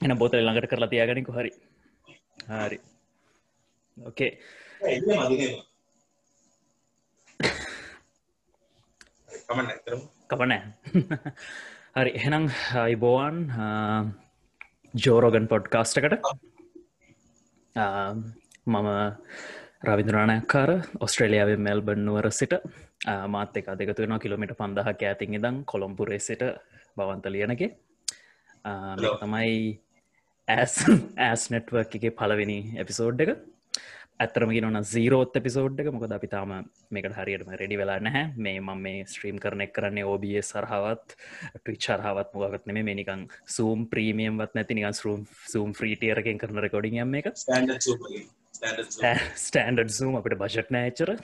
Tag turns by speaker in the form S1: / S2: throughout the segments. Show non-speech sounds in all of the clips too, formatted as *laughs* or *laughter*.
S1: එන බෝතල ළඟට කරලා තියාගනිකු. හරි. හරි. ඕකේ කපනෑ හරි. එහෙනම් අයිබෝවන් ජෝරෝගන් පොඩ්කාස්ටකට මම රවිදුරාණයක්කාර ඔස්ට්‍රේලියාව මෙල්බන් නුවර සිට. මාත් එක දෙකතුවෙන කිලමිට පන්දහක් ඇතින් ඉදං කොළොම්පුරේ සිට බවන්ත ලියනගේ. තමයි ඇස් ඇස් නෙට්වර්ක් එක පලවෙනි එපිසෝඩ් එක. ඇත්තරමගි නොන සීරෝත් එපිසෝඩ් එක. මොකද අපිතාම මේකට හරියටම රෙඩි වෙලා නැහැ. මේ මම මේ ස්ත්‍රීම් කරන එක් කරන්නේ OBS සරහවත් ටවිච්චරහවත් මොගත් නෙම මේනිකං සූම් ප්‍රීමියම්වත් නැති නිකන් සරුම් සූම් ්‍රීටියරකින් කරන රෙකොඩින් එම එක ස්ටන්ඩඩ් සූම් අපිට බජට් නෑචර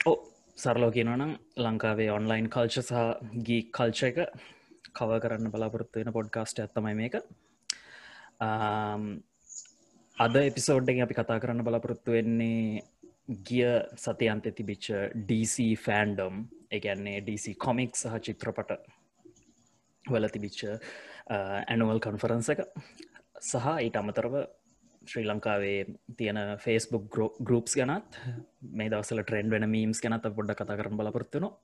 S1: ඕ සරලෝ කියනනම් ලංකාවේ ඔන්ලයින් කල්ච සහ ගී කල්ච එක කව කරන්න බලාපොරත්තු වෙන පොඩ්කාස්ට ඇත්තමයි මේක. අද එපිසෝඩ්ඩෙන් අපි කතා කරන්න බලාපොරොත්තු වෙන්නේ ගිය සතියන්ත තිබිච්ච DC ෆෑන්ඩම් එකන්නේ DC කොමික් සහ චිත්‍රපට වල තිබිච්ච ඇනුවල් කන්ෆරන්ස එක. සහ ඊට අමතරව ශ්‍රී ලංකාවේ තියෙන ෆේස්බුක් ගරුප්ස් ගැනත් මේ දවසල ට්‍රෙන්ඩ් වෙන මීම්ස් ගැනත පොඩ්ඩ කතා කරන බලාපොරත්තුනවා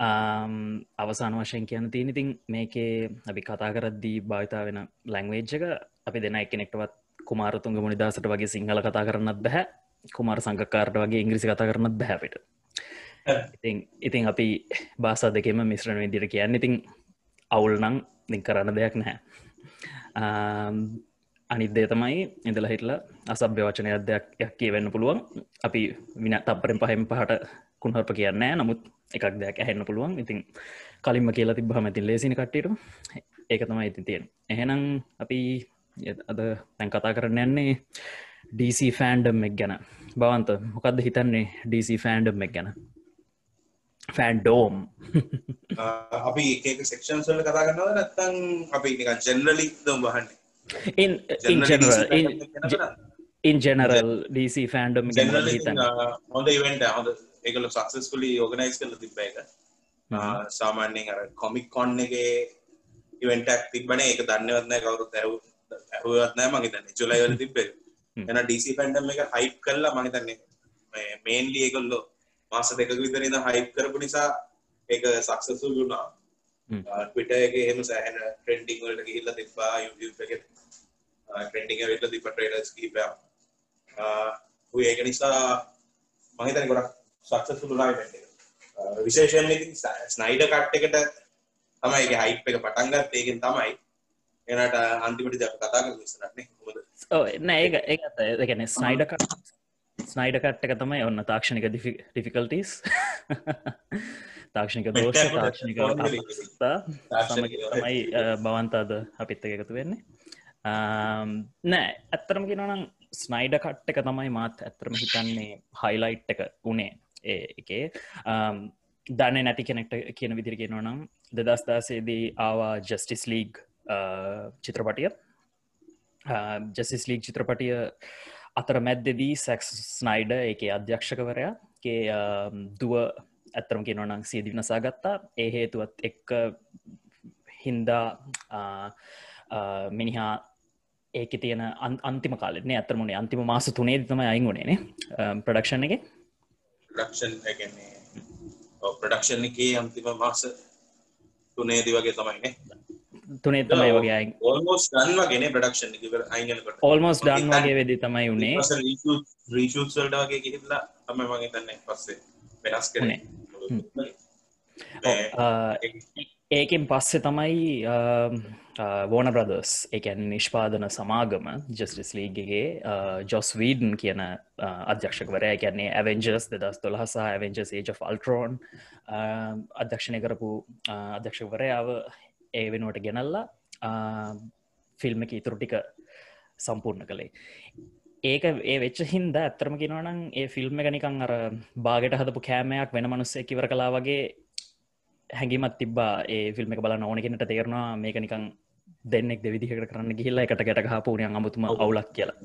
S1: අවසාන වශයෙන් කියන තියන ඉතින් මේකේ අපි කතා කරද්දී භාවිතා වෙන ලැංවේජ් එක අපි දෙන එකනෙක්ටවත් කුමාරතුන්ග මුනිදසට වගේ සිංහල කතා කරන්නත් බැහැ. කුමාර සංකකාරට වගේ ඉංග්‍රිසි කතා කරන්නත් බැහැපිට ඉතින් ඉතින් අපි බාසා දෙකෙම මිශ්‍රණ විදිර කියන්න ඉතින් අවුල් නං දින් කරන්න දෙයක් නැහැ. අනිදේ තමයි ඉඳල හිටල අසභ්‍ය වචනය දෙයක් කියවෙන්න පුළුවන්. අපි වින තපරෙන් පහෙන් පහට කුණහරප කියන්න නමුත් එකක් දෙයක් ඇහෙන්න පුළුවන්. ඉතින් කලින්ම කියලා තිබ්බහම ඇතින් ලේසින කට්ටට ඒක තමයි ඉතින් තියෙන එහෙනම් අපි අද තැන් කතා කරන්න යන්නේ DC ෆෑන්ඩම් එක් ගැන. බවන්ත මොකක්ද හිතන්නේ DC ෆෑන්ඩම් එක් ගැන? ෆෑන්ඩෝම් *laughs*
S2: අපි ඒක සෙක්ෂන් සල්ල කතා කරන්නව නැත්තං අපි ජෙනරලි දම් බහන්නේ
S1: in in general in, in general DC fandom
S2: හොඳ ඉවෙන්ට හොඳ එකල සක්සස්කුලි ඕගනයිස් කල තිබ්බ එක. සාමාන්‍යෙන් අර කොමික් කොන්න එක ඉවෙන්ටක් තිබන එක දන්නවත්නෑ කවරු ඇරු ඇහුවත්නෑ මගේ තන්න චුලයිවල තිබ්බේ එන ඩීසි පැන්ඩම් එක හයිප් කල්ලා මගේ තන්නේ මේන්ලි එකල්ලෝ මාස දෙක විතරද හයිප් කරපු නිසා ඒක සක්සසුල් වුණා. ටවිට එක එහෙම සෑහන ට්‍රෙන්ඩිං වලට ගිහිල්ල තිබා YouTube එක. ට්‍රෙන්ඩිං වෙල්ල තිබ ට්‍රේඩර්ස් කීපයක් ඒක නිසා මහිතන ගොඩක් සක්සසුළුනායි වෙන්න විශේෂයෙන් ස්නයිඩ කට් එකට තමයි එක හයිප් එක පටන්ගත් ඒකෙන් තමයි එනට අන්තිමට ද කතා කර විසරන්නේ හොද
S1: නෑ ඒ ඒගැන ස්නයිඩ කට ස්නයිඩ කට් එක තමයි ඔන්න තාක්ෂණික ඩිෆිකල්ටස් *laughs* තාක්ෂණික දෝෂ තාක්ෂණික තමයි බවන්තාද අපිත්ත එකතු වෙන්නේ. නෑ ඇත්තරම කිනනම් ස්නයිඩ කට් එක තමයි මාත් ඇත්තරම හිතන්නේ හයිලයිට් එක උනේ එකේ um, දන්න නැති කෙනෙක්ට කියන විදිරිගෙනවා නම් දෙදස්දාසේදී ආවා ජස්ටිස් ලීග් uh, චිත්‍රපටිය. Uh, ජසිස් ලීග් චිත්‍රපටිය අතර මැද්දෙදී සැක්ස් ස්නයිඩ එක අධ්‍යක්ෂකවරයා ගේ um, දුව ඇත්තරම කියෙනවනම් සියදි නසා ගත්තා. ඒ හේතුවත් එක්ක හින්දා uh, මිනිහා ඒක තියෙන අන්තිම කාලෙන ඇතරමුණේ අන්තිම මාස තුනේ තම අයිගුණේනේ ප්‍රඩක්ෂණ um, එක.
S2: ප්‍රඩක්ෂන් ප්‍රඩක්ෂන් එකේ අන්තිම මාස තුනේදි වගේ තමයිනේ
S1: තුනේ තමයි වගේ
S2: ඕල්මෝස් දන්න ගෙන ප්‍රඩක්ෂන් අයිනකට
S1: ඕල්මෝස් ඩන් වගේ වෙදි තමයි උනේ.
S2: රීෂූත්සල්ට වගේ ගිහිල්ලා තම මගේ තන්නේ පස්සේ වෙනස් කරනේ
S1: ඒකෙන් පස්සෙ තමයි වෝන බ්‍රදර්ස් එකැන් නිෂ්පාදන සමාගම ජස්ටිස් ලීගගේ ජොස් වීඩන් කියන අධ්‍යක්ෂකවරය කියන්නේ ඇවෙන්ජර්ස් දෙදස් දොළහසා ඇවෙන්ජස් ඒජ ෆල්ටරෝන් අධ්‍යක්ෂණය කරපු අධ්‍යක්ෂකවරයාව ඒ වෙනුවට ගෙනල්ලා ෆිල්ම් එක ඉතුරු ටික සම්පූර්ණ කළේ. ඒක ඒ වෙච්ච හින්ද ඇත්තරම කිනවනම් ඒ ෆිල්ම් එක නිකං අර බාගට හදපු කෑමයක් වෙන මනුස්සේ කිවර කලා වගේ හැඟිමත් තිබා ඒ ෆිල්ම් එක බලන්න ඕන කෙනට තේරවා මේක නිකං දෙන්නෙක් දෙවිදිහකට කරන්න ගිහිල්ලා එකට ගැට හපුනය අමුතුම අවුලක් කියලා.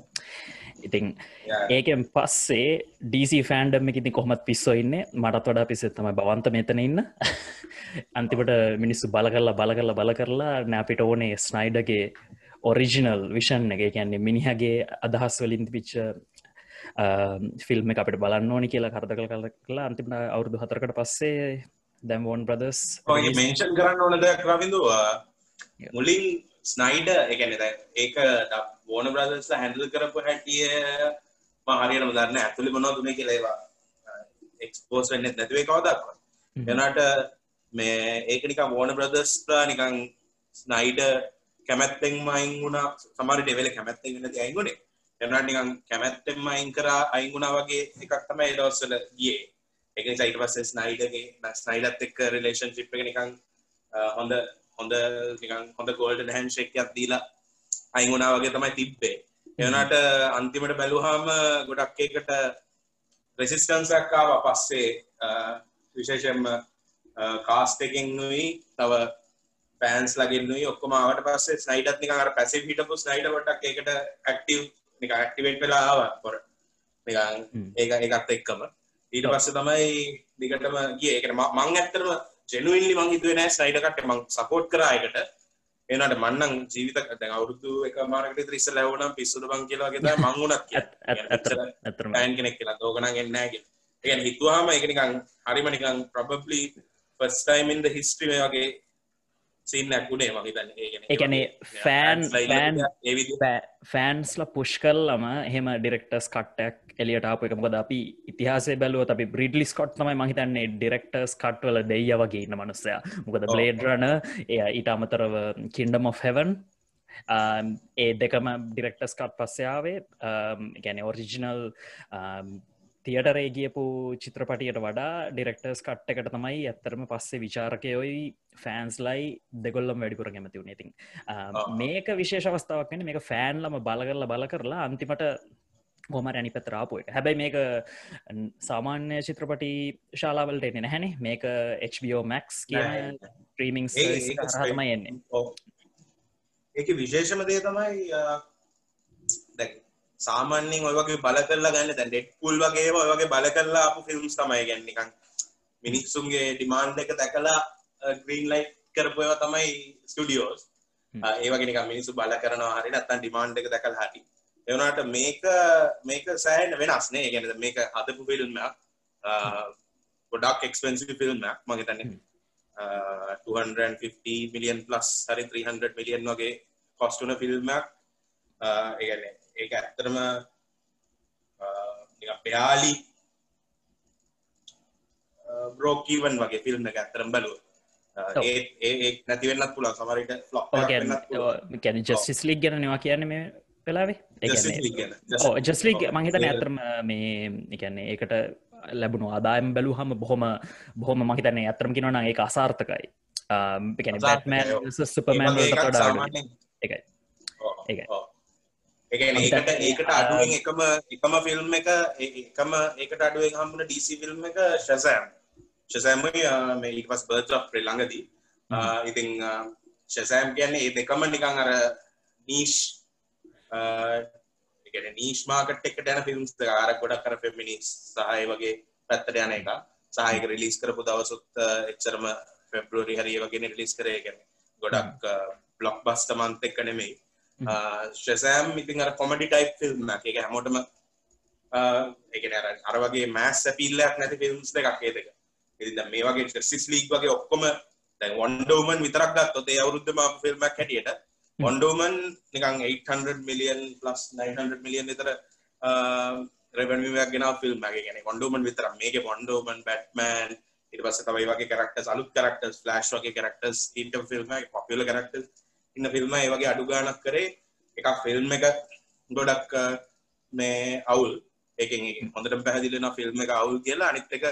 S1: ඉතිං ඒකෙන් පස්සේ ඩීසි ෆෑන්ඩම් එක ඉති කොහොමත් පිස්සෝ ඉන්න. මටත් වඩා පිස්සෙත් තමයි බවන්ත මෙතන ඉන්න. *laughs* අන්තිපට මිනිස්සු බල කරලා බල කරලා බල කරලා නෑපිට ඕනේ ස්නයිඩගේ ඔරිජිනල් විෂන් එක. කියන්නේ මිනිහගේ අදහස් වලින් පිච්ච ෆිල්ම් අපට බලන්න ඕනි කියලා කරදකල් කල කලා අන්තිමට අවුරුදු හතරකට පස්සේ දැම් වෝන් ප්‍රදස්
S2: මේෂන් කරන්න ඕන දෙයක් රවිඳුව මුලින් ස්නයිඩ එකන ඒක ඕන බ්‍රදස් හැඳල් කරපු හැටිය මහරියනම දන්න ඇතුළි මොනෝ දුන කියලේවා එක්ස්පෝස් වෙන්න නැතිවේ කවදක්ව එනට මේ ඒකනික ඕන බ්‍රදස්ලා නිකං ස්නයිඩ කැමැත්තෙන් මයින් වුණා. සමරි ඩෙවල කැමැත්තෙන් වෙන ඇයිගුණේ එනට නිකං කැමැත්තෙම අයින් කරා අයිගුණා වගේ එකක් තම එදවස්සල ගිය එක සයිට පස්සේ ස්නයිඩගේ ස්නයිඩත් එක්ක රිලේෂන් ශිප් එක නිකං හොඳ හොඳ නිකං හොඳ ගෝල්ඩ හැන් ශෙක්යක් දීලා අයිගුණා වගේ තමයි තිබ්බේ. එවනට අන්තිමට බැලුහාම ගොඩක් එකට රෙසිස්ටන්සක්කාව පස්සේ විශේෂෙන්ම කාස්ට එකෙන් නුයි තව පෑන්ස් ලගෙන්නුයි ඔක්කොමාවට පස්සේ ස්නයිඩත් නිකර පැසි හිටපු ස්නයිඩ ොටක් එකට ඇක්ටව් නික ඇක්ටිවෙන්ට වෙලාව පොර ඒක ඒකත් එක්කම ඊට පස්ස තමයි දිගටම ගිය. එකට මං ඇත්තරම ජෙනුවිල්ලි මං හිතුවේ නෑ ස්නයිඩකට මං සපෝට් කරායකට එනට මන්නන් ජීවිත දැන් අවුරුදු එක මාරකට ත්‍රිස්ස ලැවුණම් පිස්සුට බං කියලා ගෙත මංගුණක් ඇන් කෙනෙක් කියලා. දෝගන ගෙන්නෑගෙන එය හිතුවාම එකනිකං හරිමනිකං ප්‍රබලි ෆස්ටයිමින්ද හිස්ට්‍රිම වගේ සින්නක් ගුණේ මහිතන්න
S1: එකනේ ෆෑන් ෆෑන්ස්ල පුෂ් කල්ලම හෙම ඩිරෙක්ටර්ස් කට්ටක් එලියට ආපු එක. මොකද අපි ඉතිහාසේ බැලුව අපි බ්‍රිඩලිස් කොට් තමයි මහිතන්නේ ඩිරෙක්ටර්ස් කට්වල දෙය වගේ ඉන්න මනුස්සය. මොකද බ්ලේඩ්රන එය ඊට අමතරව කින්ඩම of හෙවන් ඒ දෙකම ඩිරෙක්ටර්ස් කට් පස්සයාවේ ගැන ඔරිජිනල් තියටරේ ගියපු චිත්‍රපටියට වඩා ඩිරෙක්ටර්ස් කට් එකට තමයි ඇත්තරම පස්සේ විචාරකයොයි ෆෑන්ස්ලයි දෙගොල්ලම් වැඩිපුර කැමති වුණ. ඉතින් මේක විශේෂ අවස්ථාවක් වෙන මේක ෆෑන්ලම බලකරලා බල කරලා අන්තිමට ගොම රැනි පතරාපුය හැබැයි මේක සාමාන්‍ය චිත්‍රපටි ශාලාවලට එන්නේ නැහැනේ. මේක HBO මැක්ස් කියන ත්‍රීමිං හතම එන්නේ.
S2: ඒක විශේෂම දේ තමයි සාමාන්‍යෙන් ඔය වගේ බල කරලා ගන්න දැන් ඩෙඩ් පුල් වගේ ඔය වගේ බල කරලා අපපු ෆිල්ම්ස් තමයි ගැන්න නිකන් මිනිස්සුන්ගේ ඩිමාන්ඩ් එක දැකලා ග්‍රීන් ලයිට් කරපුව තමයි ස්ටඩියෝස් ඒවගෙන නිකන් මිනිස්සු බල කරනවා හරි නැත්තම් ඩිමාන්ඩ් එක දැකලා හරි. ඒ වුණාට මේක මේක සෑහෙන වෙනස් නේ. කියන්නේ මේක හදපු ෆිල්ම් එකක් ගොඩක් එක්ස්පෙන්සිව් ෆිල්ම් එකක්. මම හිතන්නේ 250 මිලියන් ප්ලස් හරි 300 මිලියන් වගේ කොස්ට් වුණ ෆිල්ම් එකක්. ඒ කියන්නේ ඒක ඇත්තරම පයාලි බ්‍රෝකීවන් වගේ ෆිල්ම් එක ඇත්තරම් බලුව ඒ නැතිවෙන්නත් පුළ සමරට
S1: ගැන ජස්ටිස් ලික් ගැන නවා කියන්න මේ වෙලාවේ? ජස්ලික් මහිතන ඇතරම මේ එකන්නේ ඒකට ලැබුණු ආදායම් බැලු හම බොහොම බොහොම මහිතන ඇතරම කිනවන ඒ අසාර්ථකයි. බැටමන් සුපමෑන් එකයි ඒ
S2: එකන ඒකට ඒකට අඩුවෙන් එකම එකම ෆිල්ම් එක එකම ඒකට අඩුවෙන් හම්බුන ඩීසි ෆිල්ම් එක ශසෑම් ශසෑමයි මේ ඊට පස් බර්ච් ඔෆ් ප්‍රේ ළඟදී. ඉතින් ශසෑම් කියන්නේ ඒ දෙකම නිකන් අර නීෂ් එකන නීෂ් මාකට් එකට යන ෆිල්ම්ස් දෙක අර ගොඩක් අර ෆෙමිනිස් සහ ඒ වගේ පැත්තට යන එක සහ ඒක රිලීස් කරපු දවසුත් එච්චරම ෆෙබ්‍රුවරි හරි ඒ වගේ රිලීස් කරේ. කියන්නේ ගොඩක් බ්ලොක් බස්ටර් මන්ත් එක නෙමෙයි Uh, ශසෑම් ඉතින් අර කොමඩි ටයිප් ෆිල්ම් එක හැමෝටම uh, එක අර වගේ මෑස් සැපිල්ලයක් නැති ෆිල්ම්ස් දෙකක් ඒ දෙක ඉතින් මේ වගේ ජස්ටිස් ලීග් වගේ ඔක්කොම දැන් වන්ඩර් වුමන් විතරක් ගත්තොත් ඒ අවුරුද්දම ආපු ෆිල්ම් එකක් හැටියට වන්ඩර් වුමන් නිකන් 800 මිලියන් ප්ලස් 900 මිලියන් විතර uh, රෙවෙනියු එකක් ගෙනාව ෆිල්ම් එකක්. ඒ කියන්නේ වන්ඩර් වුමන් විතරක්. මේකේ වන්ඩර් වුමන් බැට්මෑන් ඊට පස්සේ තව ඒ වගේ කැරක්ටර්ස් අලුත් කැරක්ටර්ස් ෆ්ලෑෂ් වගේ කැරක්ටර්ස් ඉන්න ෆිල්ම් එකේ පොපියුලර් කැරක්ටර්ස් ඉන්න ෆිල්ම ඒ වගේ අඩු ගානක් කරේ එකක් ෆිල්ම් එක ගොඩක් මේ අවුල්. ඒකෙන් හොඳට පැහැදිලින ෆිල්ම් එක අවුල් කියලා. අනිත් එක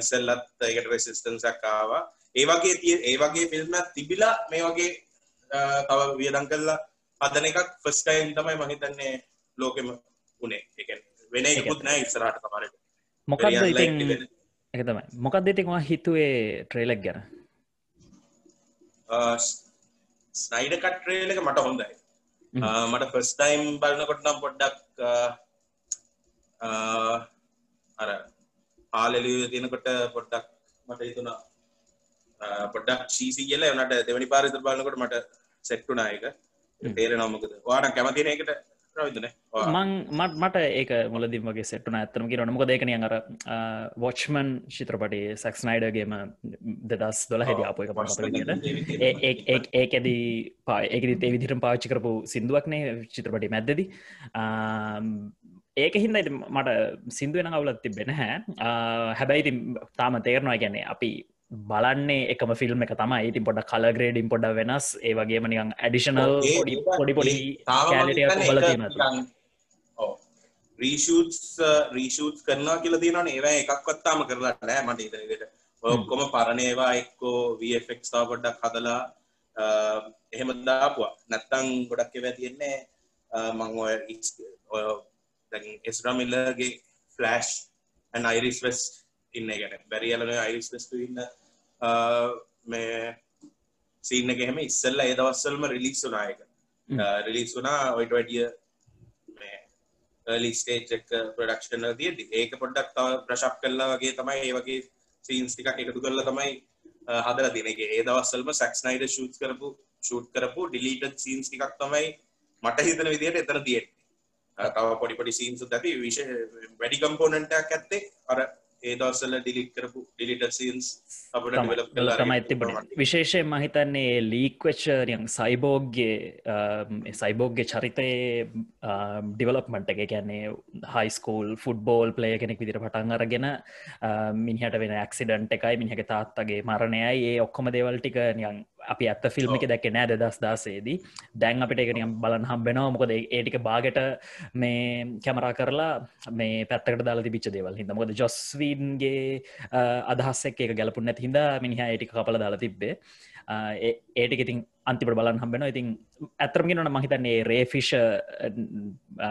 S2: ඉස්සල්ලත් ඒකට රෙසිස්ටන්සක් ආවා. ඒ වගේ තිය ඒ වගේ ෆිල්ම් තිබිලා මේ වගේ තව වියදම් කළා හදන එකක් ෆස්ට් ටයිම් තමයි මම හිතන්නේ ලෝකෙම උනේ. ඒ වෙන එකකුත් නෑ ඉස්සරහට තමයි
S1: මොකක්ද ඉතින් එක තමයි. මොකක්ද ඉතින් ඔයා හිතුවේ ට්‍රේලර් ගැන
S2: ස්නයිඩ කට්‍රේල එක මට හොඳයි. මට ෆස් ටයිම් බලන්නකොට නම් පොඩ්ඩක් අර ආලෙලිය තියෙනකොට පොඩ්ඩක් මට හිතුණා පොඩ්ඩක් චීසි කියලා. එවනට දෙවැනි පාරිතර බලන්නකොට මට සෙට්ටුනායක තේරෙනවා මොකද. ඔයාට කැමතින එකට රවිදනේ
S1: මං මට මට ඒක මුලදිම වගේ සෙට්ටුන ඇත්තම කිරන මොක දෙකන අර වොච්මන් චිත්‍රපටි සැක්ස්නයිඩගේම දෙදස් දොල හැද අප එක පට ඒකැදී පා ඒකදි ඒ විදිරම් පාච්චි කරපු සිින්දුවක්නේ චිත්‍රපටි මැද්දදි. ඒක හින්ද මට සිින්දුවෙන අවුලත් තිබෙන හැ හැබැයිති තාම තේරනවා ගැනේ අපි බලන්නේ එකම ෆිල්ම් එක තමයි. ඉතින් පොඩ කල ග්‍රේඩින් පොඩ වෙනස්. ඒ වගේම නිකන් ඇඩිෂනල් පොඩි පොඩි බල
S2: රීෂූටස් රීෂූට් කරනවා කියලා තියෙනවනේ. ඒවා එකක්වත්තාම කරලා නෑ මට ඉතින් ඔක්කොම පරණ ඒවා එක්කෝ VFX තව පොඩ්ඩක් හදලා එහෙම දාපුවා. නැත්තම් ගොඩක් ඒවා තියෙන්නේ මම ඔය ඔය දැන් එස්රා ඉන්න ගැන බැරිියලන අයිස් වෙස්ට ඉන්න මේ සීන එහෙම ඉස්සල්ල ඒ දවස්සල්ම රිලිස් වනායක රිලිස් වනා ඔයිට වැඩිය ලිස්ටේජක් ප්‍රඩක්ෂන තියද ඒක පොඩ්ඩක් තව ප්‍රශප් කල්ලා වගේ තමයි ඒ වගේ සීන්ස් ටිකක් එකතු කරල තමයි හදර තිනගේ ඒ දවස්සල්ම සැක්ස්නයිඩ ෂූත් කරපු ෂූට් කරපු ඩිලීට සීන්ස් ටිකක් තමයි මට හිතන විදියට එතන තියෙන තව පොඩිපොඩි සීන්සු ඇති විශ වැඩි කම්පෝනටක් ඇත්තේ අර ඒ දවසල ඩිලිට් කරපු ඩිලිට සීන්ස් අපට
S1: තමයි. තිබන විශේෂය මහිතන්නේ ලීක්වච්චරියන් සයිබෝග්ගේ සයිබෝග්ගේ චරිතයේ ඩිවලොප්මට එක. කියන්නේ හයිස්කූල් ෆුඩ්බෝල් ප්ලය කෙනෙක් විදිර පටන් අරගෙන මිනිහට වෙන ඇක්සිඩන්ට එකයි මිනිහක තාත්තගේ මරණයයි. ඒ ඔක්කොම දේවල්ටික නියන් අපි ඇත්ත ෆිල්ම් එක දැක්ක නෑ දෙදස් දාසේදී දැන් අපිට එකනියම් බලන් හම්බෙනවා මොකද ඒටික බාගට මේ කැමරා කරලා මේ පැත්තකට දාලා තිබිච්ච දේවල් හිද මොකද ජොස්වීන්ගේ අදහස්සෙක් එක ගැලපු නැති හිද මිනිහ ඒටික කපල දාලා තිබ්බේ. ඒටික ඉතින් අන්තිපට බලන් හම්බෙන ඉතින් ඇතරමිනට මහිතන්නේ රේෆිෂ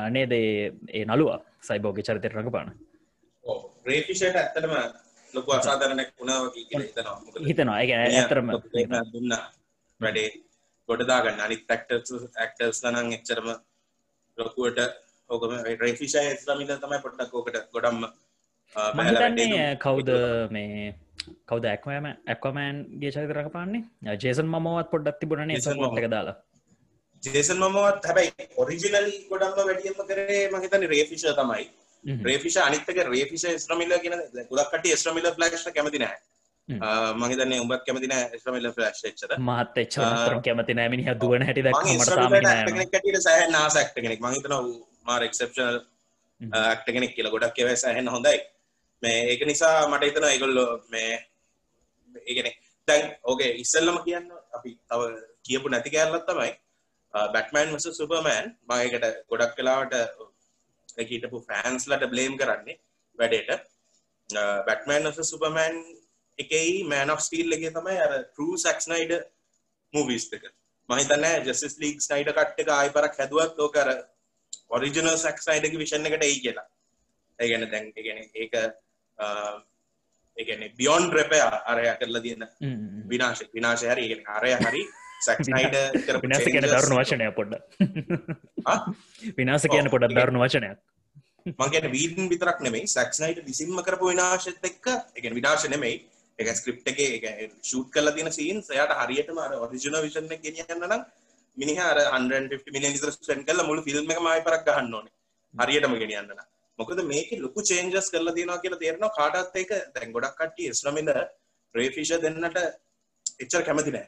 S1: නේදේ? ඒ නළුවා සයිබෝග චරිතයට රඟපාන.
S2: රේෆිෂට ඇත්තටම ලොකු අසාධරණයක් වුණා වගේ කියලා හිතනවා.
S1: හිතනවා. ඒක ඇතරම
S2: දුන්න වැඩේ ගොඩදාගන්න අනිත් ඇක්ටර්ස් ඇක්ටර්ස් ලනං එච්චරම ලොකුවට ඕකම රේෆිෂය ස්ලමිල තමයි පොට්ටක් ඕකට ගොඩම්ම
S1: මහිතන්නේ කවුද මේ කවද ඇක්වම ඇක්වමෑන් ගේ චරිතරක පාන්නේ ජේසන් මමවත් පොඩ්ඩක් තිබුණනේ සමටක දාලා.
S2: ජේසන් මමවත් හැබැයි ඔරිජිනල් ගොඩම්ම වැඩියම කරේ මහිතන රේෆිෂ තමයි රේෆිෂ අනිත්තක රේෆිෂ ස්්‍රමිල්ල කියන ගොදක්ට ස්්‍රමිල ලාශ කැමතිනෑ මහිතන උඹත් කැමතින ස්්‍රමිල ලාශ් ච්චර
S1: මහත් එච්චරම් කැමති නෑමිනි දුවන හැටි
S2: ට සහ නාසක්ට කෙනෙක් මහිතන මාර එක්සප්ෂනල් ඇක්ට කෙනෙක් කියල ගොඩක් කෙව සහන්න හොඳයි. මේ ඒක නිසා මට හිතන ඒගොල්ලො මේ ඒගෙන දැන් ඕගේ ඉස්සල්ලම කියන්න අපි තව කියපු නැති කෑල්ලත් තමයි බැටමෑන් මස සුපමෑන් මයකට ගොඩක් කලාවට හිටපු ෆෑන්ස්ලට බ්ලේම් කරන්නේ වැඩේට. බැටමෑන් ස සුපමෑන් එකයි මෑන් of ස්ටීල් එක තමයි අර ටරූ සක්ස්නයිඩ මූවිස්තක මහිතන්න ජෙසිස් ලීක් ස්නයිඩ කට් එක ආයි පරක් හැදුවත් ඕකර ඔරිජිනල් සක්ස්නයිඩක විෂණ එකට ඒ කියලා. ඒගැන දැන් ගැන ඒක ඒගැන බියෝන් රැපය අරය කරලා තියන්න විනාශ විනාශ හරි අරය හරි
S1: විනාස කියන දරුණු වචනය පොඩ්ඩ විනාස කියන පොඩක් දරුණු වචනයක්.
S2: මගේ වීඩන් විතරක් නෙමයි. සක්නයිට විසින්ම කරපු විනාශත් එක්ක එක විනාශ නෙමයි. එක ස්ක්‍රප් එක ෂූට් කල තින සීන් සයට හරියටම අර ඔරිජන විෂණ ගෙනියන්න නම් මිනිහ අර 150 මිලියන් විතර ස්පෙන්ඩ් කරලා මුළු ෆිල්ම් එකම ආයෙ පරක් ගහන්න ඕනේ. හරියටම ගෙනියන්න නම්. මොකද මේකේ ලොකු චේන්ජස් කරලා තියෙනවා කියලා තේරෙනවා. කාටවත් ඒක දැන් ගොඩක් කට්ටිය ඉස්ලාමින්ද රේෆිෂ දෙන්නට එච්චර කැමති නෑ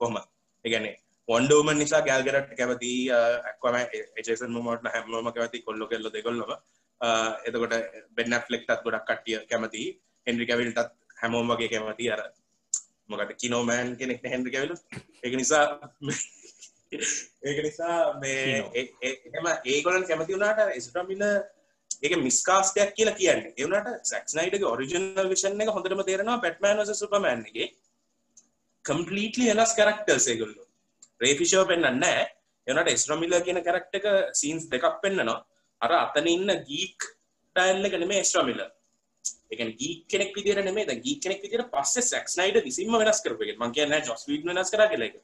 S2: කොහොමද ඒගැනේ වොන්ඩෝමන් නිසා ගෑල්ගරට කැවති ඇක්වම එජේසන් මමට හැමෝම කැවති කොල්ලො කෙල්ල දෙකොල්ලම එතකොට බෙන්න ෆලෙක්ටත් ගොඩක් කට්ටිය කැමති. හෙන්රි කැවිල්ටත් හැමෝම් වගේ කැමති. අර මොකට කිනෝමෑන් කෙනෙක් හෙන්රි කැවිලු එක නිසා ඒක නිසා මේ එම ඒගොලන් කැමති වුණට එස්ටමිල ඒක මිස්කාස්ටයක් කියලා කියන්න. එවනට සක්නයිට ඔරිජනල් විෂන් එක හොඳටම තේරෙනවා පැට්මන් සුපමෑන්ගේ කම්පලීටලි එලස් කරක්ටර්ස් ඒගොල්ලු. රේෆිෂෝ පෙන්න්න එනට එස්ට්‍රමිල කියන කරක්ට එක සීන්ස් දෙකක් පෙන්න්නනවා අර අතන ඉන්න ගීක් ටයිල්ල කනම එස්ට්‍රමිල එක ගී කෙනෙක් විදිර නෙේ ද ගී කෙනෙක් විදිර පස්ස සක්නයිට විසිම වෙනස් කරපය මං කියන්න ජොස් වීට වෙනස් කර කෙලෙක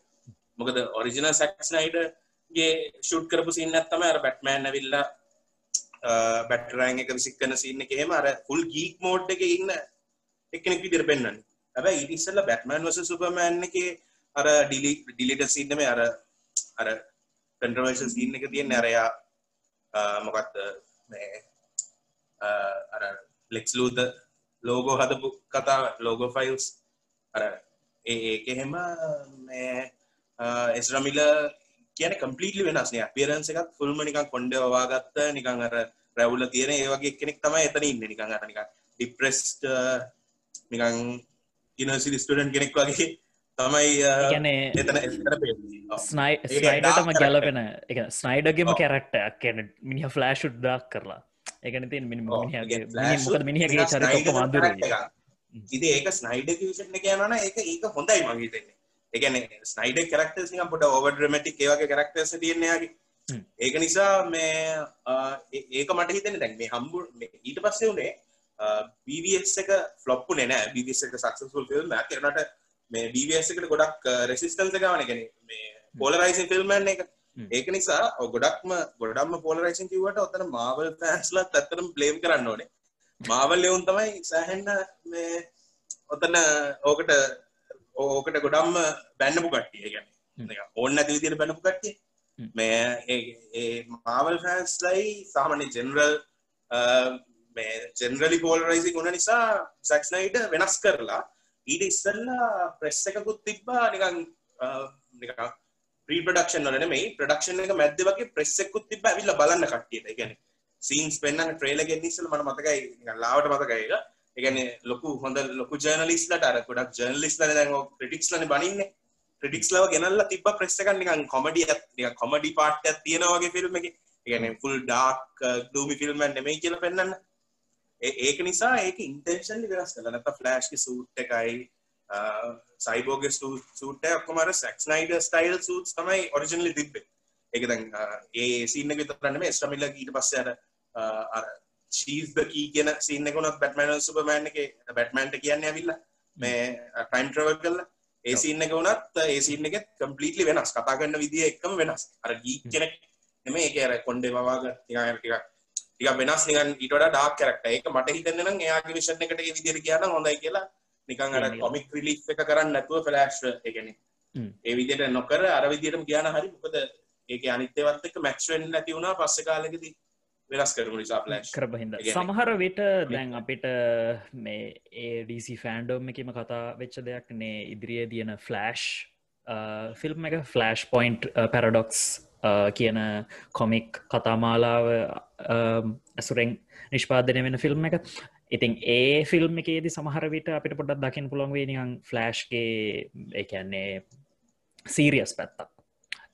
S2: මොකද ඔරිජිනල් සක්නයිට ගේ ෂුට් කරපු සින්න ඇත්තම අර බැට්මෑන් ඇවිල්ල බැටරෑන් එක විසික්කන සින්න එකහෙම අර ෆුල් ගීක් මෝඩ් එක ඉන්න එකනෙක් විදිර පෙන්න්න ඇබ ඉටිස්සල්ල බැට්මෑන් වස සුපමෑන් එක අර ඩිලි ඩිලිට සින්නම අර අර කන්ට්‍රවර්ෂල් සින්න එක තියෙන් අරයා මොකක්ද මේ අර ලෙක්ස් ලූද ලෝගෝ හදපු කතා ලෝගෝ ෆයිල්ස් අර ඒක එහෙම මේ එස්රමිල කියන කම්පලීටලි වෙනස්නේ අපිරන්ස එකක් ෆුල්ම නිකන් කොන්ඩ වාගත්ත නිකං අර රැවුල තියෙන ඒවගේ කෙනෙක් තමයි එතන ඉන්න. නිකං අර නිකන් ඩිප්‍රෙස්ට නිකං ඉනසිලි ස්ටඩන් කෙනෙක් වගේ තමයි
S1: ගැනේ ස්නයිඩටම ගැලපෙන එක ස්නයිඩගේම කැරක්ටයක් කියන මිනිහ ෆලෑෂ් ුඩ්ඩක් කරලා. එකන තින් මිනි මොකද මිනිහගේ චරිතක මන්දුර
S2: ඉති ඒක ස්නයිඩ විෂන කියනන ඒක ඒක හොඳයි මගේ තෙන්නේ එකන ස්නයිඩ කරක්ටස් පොට ඕව ්‍රමටික් ඒවගේ කරක්ටස තියන්නේයාගේ ඒක නිසා මේ ඒක මට හිතන දැන් මේ හම්බු ඊට පස්සේ වනේ බස් එක ෆලොප්පු නෑ බිස් එක සක්සුල් ෆිල්ම් කරනට මේ බස් එකට ගොඩක් රෙසිස්ටන්ස ගවන. ගැන මේ පෝලරයිසි ෆිල්ම්මන් එක ඒක. නිසා ගොඩක්ම ගොඩක්ම පෝලරයිසන් කිවට ඔතන මාවල් පෑන්ස්ලත් ඇත්තරම් ප්ලේම් කරන්න ඕනේ. මාවල් එවුන් තමයි සෑහෙන්න මේ ඔතන ඕකට ඕකට ගොඩම්ම බැන්නපු කට්ටිය. ගැන ඕන්න ඇති විදියට බැනපු කට්ටිය. මේ මාවල් ෆෑන්ස් ලයි සාමනය ජෙනරල් මේ ජෙනරලි පෝලරයිසි ගුණ නිසා සැක්ස්නයිට වෙනස් කරලා ඊට ඉස්සල්ලා ප්‍රෙස් එකකුත් තිබ්බා නිකන් නිකන් ප්‍රීපඩක්ෂන් වලන මේ ප්‍රඩක්ෂන් එක මැද්ද වගේ ප්‍රෙස්සෙකුත් තිබ ඇවිල්ල බලන්න කට්ටියට. ගැන සීන්ස් පෙන්න්න ට්‍රේල ගෙනිස්සල මට මතකයි ලාවට මතකයික එකන ලොකු හොඳ ලොකු ජර්නලිස්ලට අර ගොඩක් ජර්නලිස් ල දැන් ප්‍රටික්ස් ලන බනින්න. ප්‍රටික්ස් ලව ගෙනල්ල තිබ ප්‍රෙස්සකන් නිකන් කොමඩිය කොමඩි පාට්ටයක් තියෙනවාගේ ෆිල්ම් එක. ගැන ෆුල් ඩාක් ලූමි ෆිල්ම්මන් නෙමයි කියල පෙන්න්න ඒක නිසා ඒක ඉන්ටේෂන් වෙනස් කල නැත ෆලෑශ්ක සූට් එකයි සයිබෝග සූට ඔක්කොමර සැක්ස් නයිඩ ස්ටයිල් සූට් තමයි ඔරිජනලි තිබ්බේ. එක දැන් ඒ සින්න විතරන්න මේ ස්ටමිල්ල ඊට පස්සර අර චීස්ද කී කියන සින්න කොනත් බැටමන සුපමෑන් එක බැට්මන්ට කියන්න ඇවිල්ල මේ ටයිම් ට්‍රවල් කල්ල ඒ සින්න වනත් ඒ සින්න එක කම්පලිටලි වෙනස්. කතා කරන්න විදිිය එක්කම වෙනස්. අර ගී කෙනෙක් එම ඒක අර කොන්්ඩේ මවාග ටික ටික වෙනස් නිගන් ඊට ඩාක් කරක්ට ඒක මට හිතන්න ඒයාගේ විෂණ එකට විදිර කියන්න හොඳයි කියලා නිකං අර කොමික් රිලිස් එක කරන්න නැතුව ෆලෑශ් එකන ඒ විදියට නොකර අර විදියටම ගාන හරි මොකද ඒක අනිත්‍යවත් එක මැක්ෂවෙන් නැති වුණා පස්ස කාලෙකදී වෙනස් කරමු නිසා ෆලෑශ්
S1: කරබහිද සමහර විට දැන් අපිට මේ ඒඩC ෆෑන්ඩෝම් එකම කතා වෙච්ච දෙයක් නේ. ඉදිරිිය දියන ෆලෑෂ් ෆිල්ම් එක ෆලෑෂ් පොයින්ට් පැරඩොක්ස් කියන කොමික් කතාමාලාව ඇසුරෙන් නිෂ්පාදනය වෙන ෆිල්ම් එක. ඉතින් ඒ ෆිල්ම් එකේදී සමහර විට අපිට පොඩක් දකිින් පුළොන්වේ නිහන් ෆලෑශ්ගේ එකන්නේ සීරියස් පැත්තක්.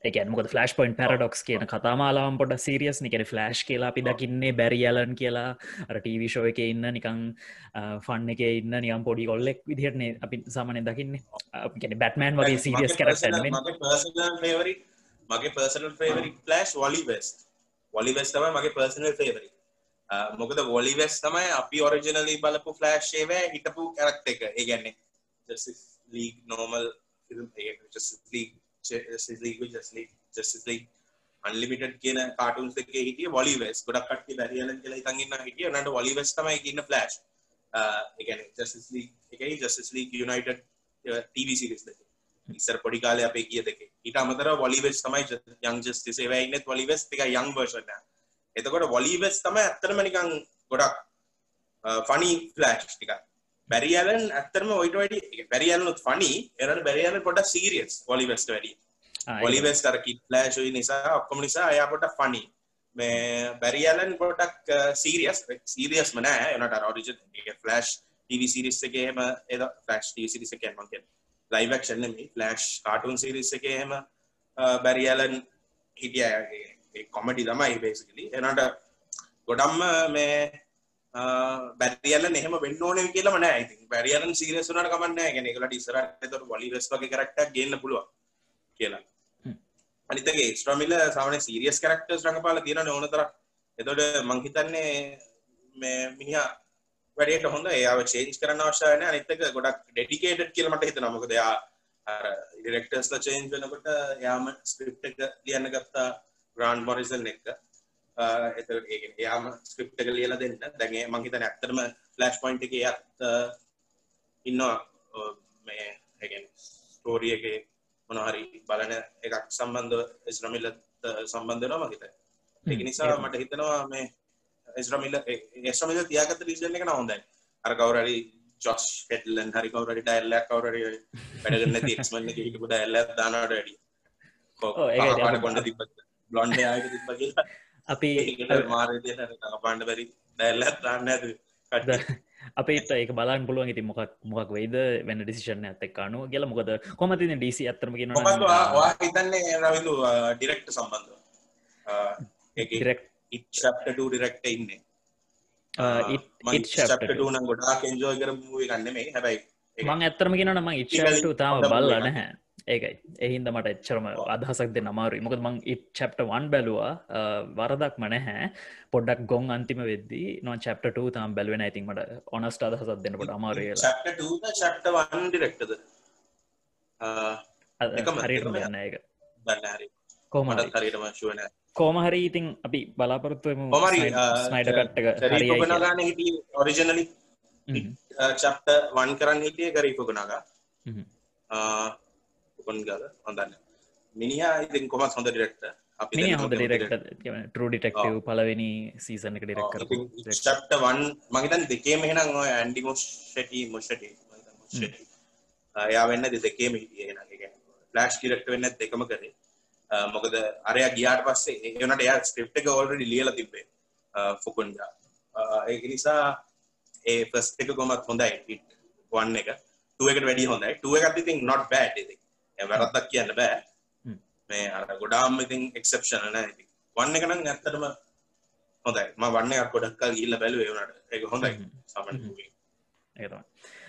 S1: එක මොක ෆලස් පොයින් පැරඩොක්ස් කියන කතාමාලාම් පොඩ සිරියස් නිකෙන ෆලෑශ් කියලා අපි දකින්නේ බැරිියලන් කියලා. අර ටීවිශෝ එක ඉන්න නිකං ෆන්න එක ඉන්න නියම් පොඩි කොල්ලෙක් විදිහටනේ අපි සාමනය දකින්නේ. ගැන බැටමෑන් වගේ සිරියස් කරට
S2: මගේ පර්සනල් ෆේවරි ෆලස්් වලි වෙස් වලි වෙස් තම මගේ පර්සනල් ෆේවරි මොකද වොලිවෙස් තමයි අපි ඔරිජනලි බලපු ෆලෑශ්ේව හිටපු කරක්ට එක. ඒගැන්නේ ලීග නෝමල් අන්ලිමිට කියන කාටුන්ස් එක හිටිය වොලිවෙස් ගොඩක් කට්ටි බැරියල කියල තඟන්න හිටිය. නට වොලිවෙස් තමයි කියන්න ෆලෑශ් එකන එකයි ජස්ස් ලී යුනයිට TV සිරිස් දෙක. ඉස්සර පොඩි කාලය අපේ කිය දෙක ඊට අමතර වොලිවෙස් තමයි යං ජස්ති සේවයින්න වොලිවෙස් එක යං වර්ෂන එතකොට වොලීවෙස් තම ඇත්තරම නිකං ගොඩක් ෆනි ෆලෑශ් ටික බැරිියලන් ඇත්තරම ඔයිට වැඩි බැරිියලනුත් ෆනි එරට බැරිියල පොට සීරියස් වොලිවෙස්ට වැඩි වොලිවෙස් කර කිත් ලෑශුයි නිසා ඔක්කොම නිසා අයා පොට ෆනි මේ බැරිියලන් පොටක් සීරියස් සීරියස් මනෑ එනට රෝරිජ ෆලස්් ටව සිරිස් එකහෙම එද ෆලස්් ටව සිරිස එකමක ලයිවක්ෂන්න ෆලස්් කාටුන් සිරිස් එකහෙම බැරිියලන් හිටියගේ කොමඩි තමයි බේසිකලි එනට ගොඩම්ම මේ බැරිියල එහෙම වෙන්න ඕන කියලම නෑ. ඉතින් බැරිියලන් සිරසුනට කමන්න ගැන එකලට ඉසරට තොර වලි වෙස් වගේ කරක්ට ගන්න පුළුව කියලා. අනිතගේ ස්ට්‍රමිල සාමන සිරියස් කරක්ටස් රඟපාල තියෙන ඕනතර එතොට මංහිතන්නේ මේ මිනිහා වැඩට හොඳ. ඒයාව චේන්ස් කරන අවශායන අනිතක ගොඩක් ඩෙඩිකේට් කියලමට හිත නමකදයා ඩිරෙක්ටර්ස්ල චේන්ජ් වෙනකොට යාම ස්ක්‍රිප් එක ලියන්න ගත්තා ග්‍රාන්් මොරිසන් එක එත යාම ස්ක්‍රිප් එක ලියලා දෙන්න. දැගේ මංහිතන ඇත්තරම ෆලස්් පොයින්් එක යත් ඉන්නවා. මේ හැගෙන් ස්ටෝරිය එක මොනහරි බලන එකක් සම්බන්ධ එස්රමිල්ලත් සම්බන්ධනවා මහිත එක නිසා මට හිතනවා මේ එස්්‍රමිල තියාගත රීසන එක නොහොඳයි අර කවරරි ජොස් හෙටලන් හරි කවරට ඩැල්ල කවරට වැඩගන්න තික්මන්න හිටපු ඩැල්ල දානට වැඩි කොඩ තිබ බ්ලොන්ඩ තිබ කියලා.
S1: අපි
S2: මාරය පාන්ඩ බැරි ඩැල්ල දාන්න ඇද
S1: අපේට ඒක බලන් පුළුවන්. ඉති මොකක් මොකක් වෙයිද? වෙන ඩිසිෂන ඇත්තක් අනුව කියල. මොකද කොමතින ඩීසි අත්තරම කියෙන
S2: හිතන්නේ රවිදු ඩිරෙක්ට සම්බන්ධ ඩිරෙක්් ඉච්චප්ට ඩිරෙක්ට ඉන්නේ නම් ගොඩා කෙන්ජෝය කර මූව ගන්න මේ හැබයි
S1: මං ඇත්තරම කියෙන ම ඉච්චට තාම බල්ල නැහැ. ඒකයි. එහින්ද මට එච්චරම අදහසක් දෙ නමාරු මොකද මං ඉත් චප්ට වන් බැලවා. වරදක් මනහැ පොඩ්ඩක් ගොන් අන්තිම වෙද්දී නො චප්ට තාම් බැලවෙන ඇතින් මට ඔනස්ට අදහසත් දෙන්නට අමාරය
S2: ඩිරෙක්ටද
S1: හරිටම යන්න එක
S2: කෝමට හරිටම ශුවන
S1: කෝමහරි ඉතින් අපි බලාපොරත්තුවම ස්නයිඩ කට්ටක
S2: ගන හිට ඔරිජනලි චප්ට වන් කරන්න හිටිය කරීපුගනගා උපන් ගල හොඳන්න මිනිහා ඉතින් කොමත් හොඳ ඩිරෙක්ට
S1: හොඳ ඩිරෙක්ට ටරු ඩිටෙක්ටව පලවෙනි සීසන එක ඩිරෙක්
S2: චප්ට වන් මගතන් දෙකේ මෙහෙනම් ඔය ඇන්ඩි මොෂ්ටි මොෂ්ටි යා වෙන්න දෙකේම හිටිය ලාස්් ඩිරෙක්ට වෙන්න දෙකම කරේ මොකද අරය ගියාට පස්සේ එනට එයා ස්ක්‍රිප් එක ඔල්රඩි ලියල තිබේ ෆොකුන්ජා ඒ නිසා ඒ පස් එක කොමත් හොඳයි ඉට වන්න එක. ටුවකට වැඩි හොඳයි. ටුව එකත් ඉතින් නොට ඉති වැරත්තක් කියන්න බෑ. මේ අර ගොඩාම් ඉතින් එක්සප්ෂන නෑ වන්න එක නම් ඇත්තටම හොඳයි. ම වන්න ගොඩක්කල් ගිල්ල බැලුවේ වනට එක හොඳයි. සමන්
S1: ඒතම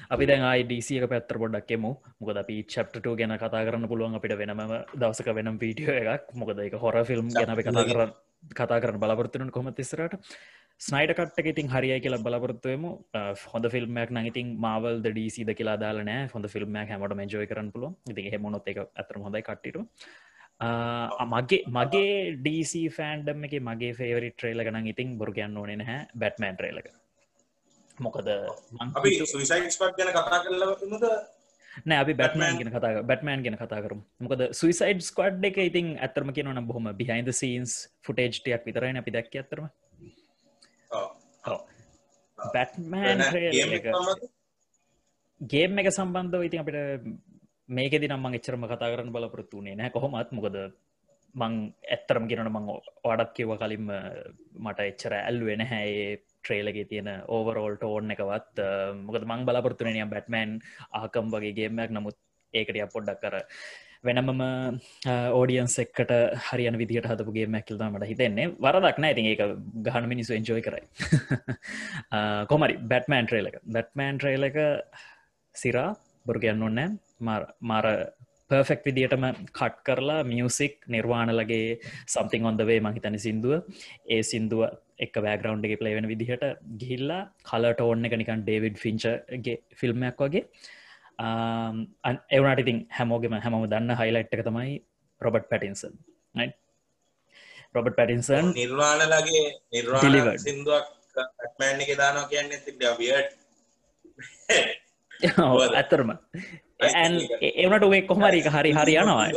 S1: අපි දැන් යිඩසියක පැත්තර පොඩක්ෙමු මොකද අපි චප්ට ගැන කතා කරන්න පුළුවන්. අපිට වෙනම දවසක වෙනම් පීටියෝ එකක්. මොකද එක හොර ෆිල්ම් ගැන කතා කරන්න කතා කරන බලාපොරත්තුන කොම තිස්සරට ස්නයිඩ කට්ට ඉතින් හරිය කියලා බලාපොරත්තුවම හොඳ ෆිල්ම්මයක් නගඉතින් මවල් ඩීසිද කියලා දාලනෑ හොඳ ෆිල්ම්මයක් හැමට මෙජෝය කරන්න පුල ඉතින් හෙමොනොත් එක අතර හොඳයි කට්ටිට මගේ මගේ ඩීසි ෆෑන්ඩම් එක මගේ ෆේවරි ට්‍රේල ගන ඉතින් බොරු කියන්න ඕනේ නැහැ. බැට්මෑන් ට්‍රේලක මොකද
S2: අපි සුයිසයිඩ් ස්පට් ගැන කතා කරලවද
S1: නෑ අපි බැටමෑන් ගෙන කතා බැටමෑන් ගෙන කතා කරු මොකද සුයිසයිඩ් ස්කඩ් එක ඉතින් ඇතරම කියනවන බොහම බිහින්ද සීන්ස් ෆුටේජ්ටයක් විතරයි අපි දැක්ක ඇතරම බැට්මෑන් ගේම් එක සම්බන්ධව? ඉතින් අපිට මේකෙදි නම් එච්චරම කතා කරන්න බලපොරත්තුනේ නෑ කොහොමත්. මොකද මං ඇත්තරම ගෙනන මං වඩක් කිව්ව කලින්ම මට එච්චර ඇල්ුවෙන හැඒ ට්‍රේලගේ තියෙන ඕවරෝල්ට ඕන්න එකවත් මොකද මං බලාපොරත්තුනනියම් බැට්මෑන් ආකම් වගේ ගේමයක් නමුත් ඒකට පොඩ්ඩක් කර වෙනමම ඕඩියන්ස් එක්කට හරියන විදිට හතපුගේ මැකිල්ද මට හිතෙන්නේ. වරදක් නෑ. ඉතින් ඒක ගහන මිනිස්සු එන්ජෝයි කරයි. කොමරි බැට්මෑන් ට්‍රේලක බැට්මෑන් ට්‍රේල එක සිරා බොරු කියන්න ඔන්නෑ මාර පර්ෆෙක්් විදිටම කට් කරලා මියසික් නිර්වාණලගේ සම්තිං ඔොන්දවේ මහිතන සිින්දුව. ඒ සිින්දුව එක බෑග්‍රවන්් එක පලේවෙන විදිහට ගිහිල්ලා කලට ඕන්න එක නිකන් ඩේවිඩ් ෆිංචගේ ෆිල්ම්මයක් වගේ. එවනට ඉතින් හැමෝගෙම හැමම දන්න හයිලයිට් එක තමයි රොබට් පැටින්සන් රොබට් පැටින්සන්
S2: නිර්වාණලගේ නිර්වාණ සිින්දුවක් ඇත්මෑන් එක දානවා කියන්න වියට
S1: ඇත්තරම එවනට ඔේ කොහමරික හරි හරි යනවා.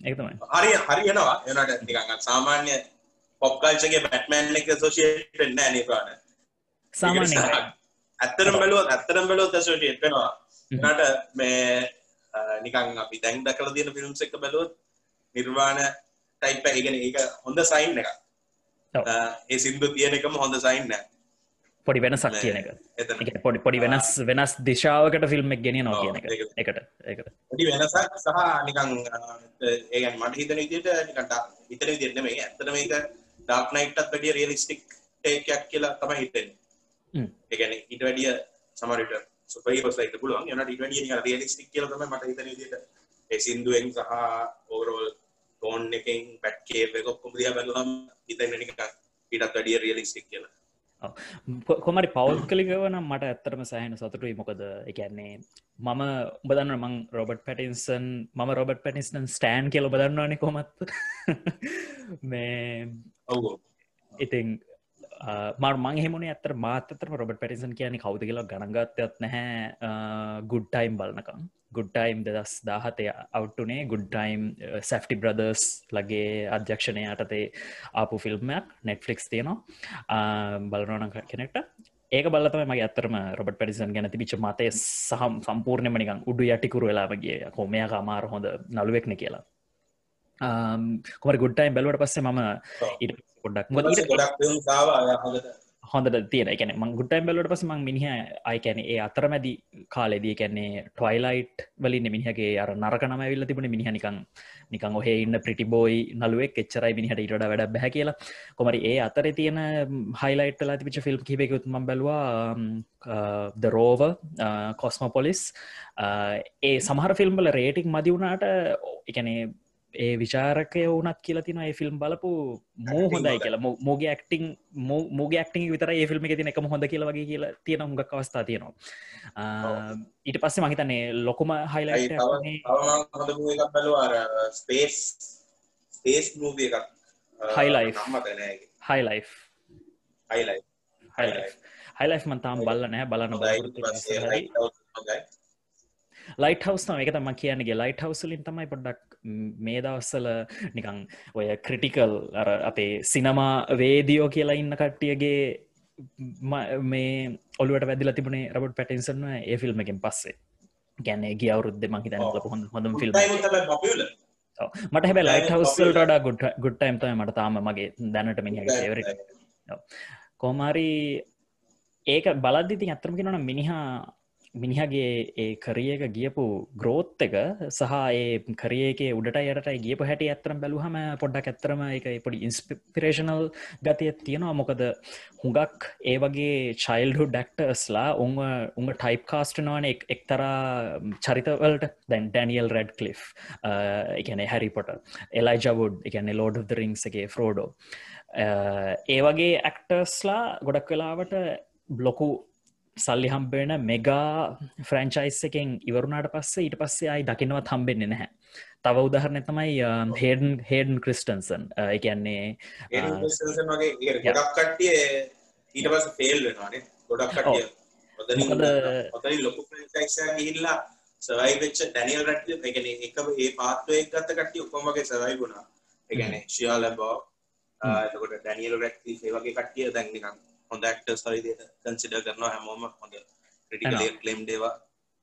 S1: එකතමයි
S2: හරි හරියනවා එනට නිකඟ සාමාන්‍ය පොප්කල්චගේ බැට්මෑන් එක සෝෂයට නෑ නිපාන
S1: සාමාන්‍ය
S2: ඇත්තරම් බැලුව ඇත්තරම් බැලුව සෝෂයට වෙනවා. නට මේ නිකං අපි දැන් දකල තියෙන ෆිල්ම්ස් එක බැලුවත් නිර්වාණ ටයිප් ඉගෙන ඒක හොඳ සයින් එක ඒ සිින්දු තියෙන එකම හොඳ සයින් නෑ.
S1: පොඩි වෙනසක් කියන එක. පොඩි පොඩි වෙනස් වෙනස් දිශාවකට ෆිල්ම් එක ගෙන නො කියන එක. එකට එකට
S2: පොඩි වෙනසක් සහ නිකං ඒගන් මට හිතන විදිට නිකට හිතන විදිරන මේ ඇතන මේක ඩාක් නයිටත් වැඩිය රියලිස්ටික් ඒකයක් කියලා තමයි හිතෙන් ඒගැන ඉට වැඩිය සමරට සුපයි පසයිට පුළුවන්. යන ට වැඩිය රියලිස්ටික් කියල තම මට හිතන විදිට ඒ සිින්දුවෙන් සහ ඕරෝල් ටෝන් එකෙන් පැට්කේ වෙකොක්කොම දිය බැලුම් හිතන්න නික ඉටත් වැඩිය රියලිස්ටික් කියලා.
S1: කොමරි පෞද්ගලිකව නම් මට ඇත්තරම සෑහන සතුටුයි. මොකද එකන්නේ මම උබදන්න මං රොබට් පැටින්සන් මම රොබට් පැටිස්ටන් ස්ටෑන් කියල බදන්නවානෙ කොමත් *laughs* මේ ඉතින් මර මං හෙමුණ ඇතර මාතතර රොබට පැටිසන් කියන කවද කියලා ගණගත්තයත් නැහැ. ගුඩ්ටයිම් බලනකම්. ගුඩ්ටයිම් දෙදස් දාහතය අවට්ටුනේ ගුඩ්ටයිම් සැෆ්ටි බ්‍රදර්ස් ලගේ අධ්‍යක්ෂණය යටතේ ආපු ෆිල්ම්මයක් නෙට්ෆලික්ස් තියනවා. බලනෝන කෙනෙක්ට. ඒක බලතම මගේ අත්තරම රොබට පැරිසන් ගැන තිබිච මතය සහම් සම්පූර්ණයමනිකං උඩු යටිකුරු වෙලාමගේ කොමයක් අමාර හොඳ නළුවෙක්න කියලා. කොමර ගුඩ්ටයිම් බැලවට පස්සේ මම ඉට
S2: ගොඩක් හොඳට.
S1: තියෙන. එකන මං ගුටයිම් බැලට පස මං මිනිහ අයකැන ඒ අතරමැදි කාලෙදී කැන්නේ ටොයිලයිට් වලින් මිනිහගේ අර නරකනම විල්ල තිබුණ මිනිහනිකං නිකං ඔහේ ඉන්න ප්‍රිටිබෝයි නලුවෙක් එච්චරයි මිනිහට ඉට වැඩ බැහ කියලා. කොමරි ඒ අතර තියෙන හයිලයිට් ලා තිබිච ෆිල්ම් කිවෙකුත් ම බැලවා ද රෝව කොස්මොපොලිස් ඒ සමහර ෆිල්ම්බල රේටික් මදි වුණාට එකනේ ඒ විචාරකය වනත් කියලා තින ඒ ෆිල්ම් බලපු මෝ හොඳයි කියලා. මෝගේ ඇක්ටිං මෝගේ ඇක්ටිං විතර ඒ ෆිල්ම් තින එකම හොඳ කියලා වගේ කියලා තියෙන හුඟක් අවස්ථා තියෙනවා. ඊට පස්සේ මහිතන්නේ ලොකුම හයිලයිට
S2: ස්පේස් ස්පේස් මූවිය එකක්
S1: හයිලයි හයිලයි
S2: හයිලයි
S1: හයිලයි් මන්තාම් බල්ල නෑ බලන්න ලයිට හවස් එක තම කියන්නගේ ලයිට හවසලින් තමයි පොඩ්ඩක් මේ දවස්සල නිකං ඔය ක්‍රටිකල් අර අපේ සිනමා වේදියෝ කියලා ඉන්න කට්ටියගේ මේ ඔලුවට වැදිල තිබුණේ රබට පැටින්සන්න ඒ ෆිල්ම් එකෙන් පස්සේ. ගැන්නේ ගිය අවුරුද්ධ මහි තන හොඳ හොඳම ෆිල්ම් මට හැබ ලයිට හවස්සල් රඩා ගුඩ් ගුඩ්ටයිම් තම මට තාම මගේ දැනට මිනිහගේ සේවර කෝමාරි ඒක බලද්දිති ඇත්තරම කෙනන මිනිහා මිනිහගේ ඒ කරියක ගියපු ග්‍රෝත් එක සහ ඒ කරයකේ උඩට යටට ගියපු හැටි ඇත්තරම් බැලුහම පොඩ්ඩක් ඇත්තරම එක පොඩි ඉන්ස්පිරේෂනල් ගතිය තියෙනවා. මොකද හුඟක් ඒ වගේ චයිල්හු ඩක්ටර්ස්ලා උං උං ටයිප් කාස්ටනවාන එක්තරා චරිතවලට දැන් ඩැනියල් රෙඩ් කලි් එකන හැරිපොට එලයි ජවුඩ් එකන ලෝඩ් රිංසගේ ෆ්‍රෝඩෝ ඒ වගේ ඇක්ටර්ස්ලා ගොඩක් වෙලාවට බ්ලොකු සල්ලි හම්බෙන මෙගා ෆ්‍රංචයිස් එකෙන් ඉවරුණට පස්සේ ඊට පස්සේ අයි දකිනවත් හම්බෙන්නේ නැහැ. තව උදාහරණය තමයි හේඩන් හේඩන් ක්‍රිස්ටන්සන් එකන්නේ
S2: ඊට පස් ෆේල් වෙනවානේ ගොඩක් කටිය ලොකු ගිහිල්ලා සවයි වෙච්ච ඩැනියල් රට එකන එක ඒ පාත්වය ගත්ත කට්ටිය උපමගේ සවයි වුණා. එකන ශියා ලැබෝ එතකොට ඩැනියල් රැක්ති ඒ වගේ කට්ටිය දැන්නිකම් හොඳ ක්ටර්ස් හරිදියට කන්සිඩ කරනවා හැමෝම හොඳ ක්‍රටිකල් කලම් දේවා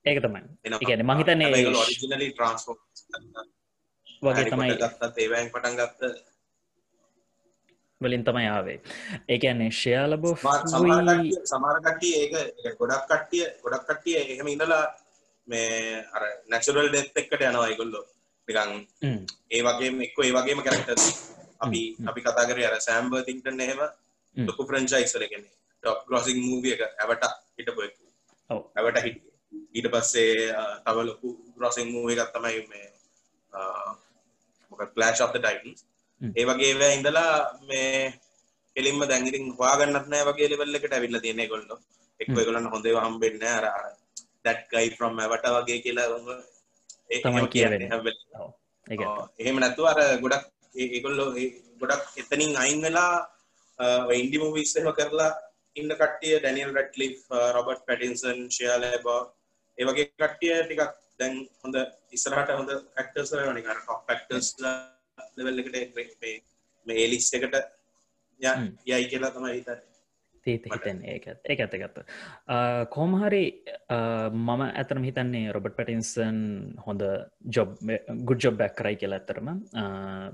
S1: ඒක තමයි. ගැන මහිතන්නේ
S2: ඔරිජිනලි ට්‍රන්ස්ෝ
S1: වගේ තමයි.
S2: ගත්තත් ඒවෑන් පටන් ගත්ත.
S1: වලින් තමයි ආවේ. ඒකන්නේ ශයාලබෝ
S2: සමාරකට්ටිය ඒක ගොඩක් කට්ටිය ගොඩක් කට්ටිය එහෙම ඉඳලා මේ අර නැචුරල් ඩෙත් එක්කට යනවා ඉගොල්ලෝ නිකං ඒ වගේ එක්ක ඒ වගේම කැරක්ටර් අපි අපි කතා කරේ අර සෑම්බර් තින්ටන් එහෙම ලොකු ප්‍රංචයිසරගෙන ටොප් ග්‍රොසිං මූවිය එක ඇවට හිටපු ඇවට හිට ඊට පස්සේ තව ලොකු ග්‍රොසිං මූව එකත් තමයි මේ මොක ප්ලෑශ් of ටයිටන්ස් ඒ වගේ ඉඳලා මේ කෙලින්ම දැඟිරින් හවාගන්නත් නෑ වගේ ලෙවල් එකට ඇවිල්ලා තියෙන ඒගොල්ලෝ. එක්ක ඒගොල්ලන් හොඳ හම්බෙන්නේ අර guy from ඇවට වගේ කියලා
S1: තමයි කියවෙන්නේ.
S2: එහෙම නැතුව අර ගොඩක් ඒගොල්ලෝ ගොඩක් එතනින් අයින් වෙලා ඉන්ඩි මූවිස්සම කරලා ඉන්න කට්ටිය ඩැනියල් රට්ලි රොබට් පැටින්සන් ශයාල බා ඒවගේ කට්ටිය ටිකක් දැන් හොඳ ඉස්සරහට හොඳ ක්ටර්ස් නිකර ටොප් ක්ටර්ස් ලෙවල් එකට මේ ඒලිස් එකට යයි කියලා තමයි හිතන්නේ
S1: තීත හිතන් ඒකත් ඒ ඇතගත්ත කෝමහරි මම ඇතරම හිතන්නේ රොබට් පැටින්සන් හොඳ ජොබ් ගුඩ් ජොබ් බැක් කරයි කියලා ඇතරම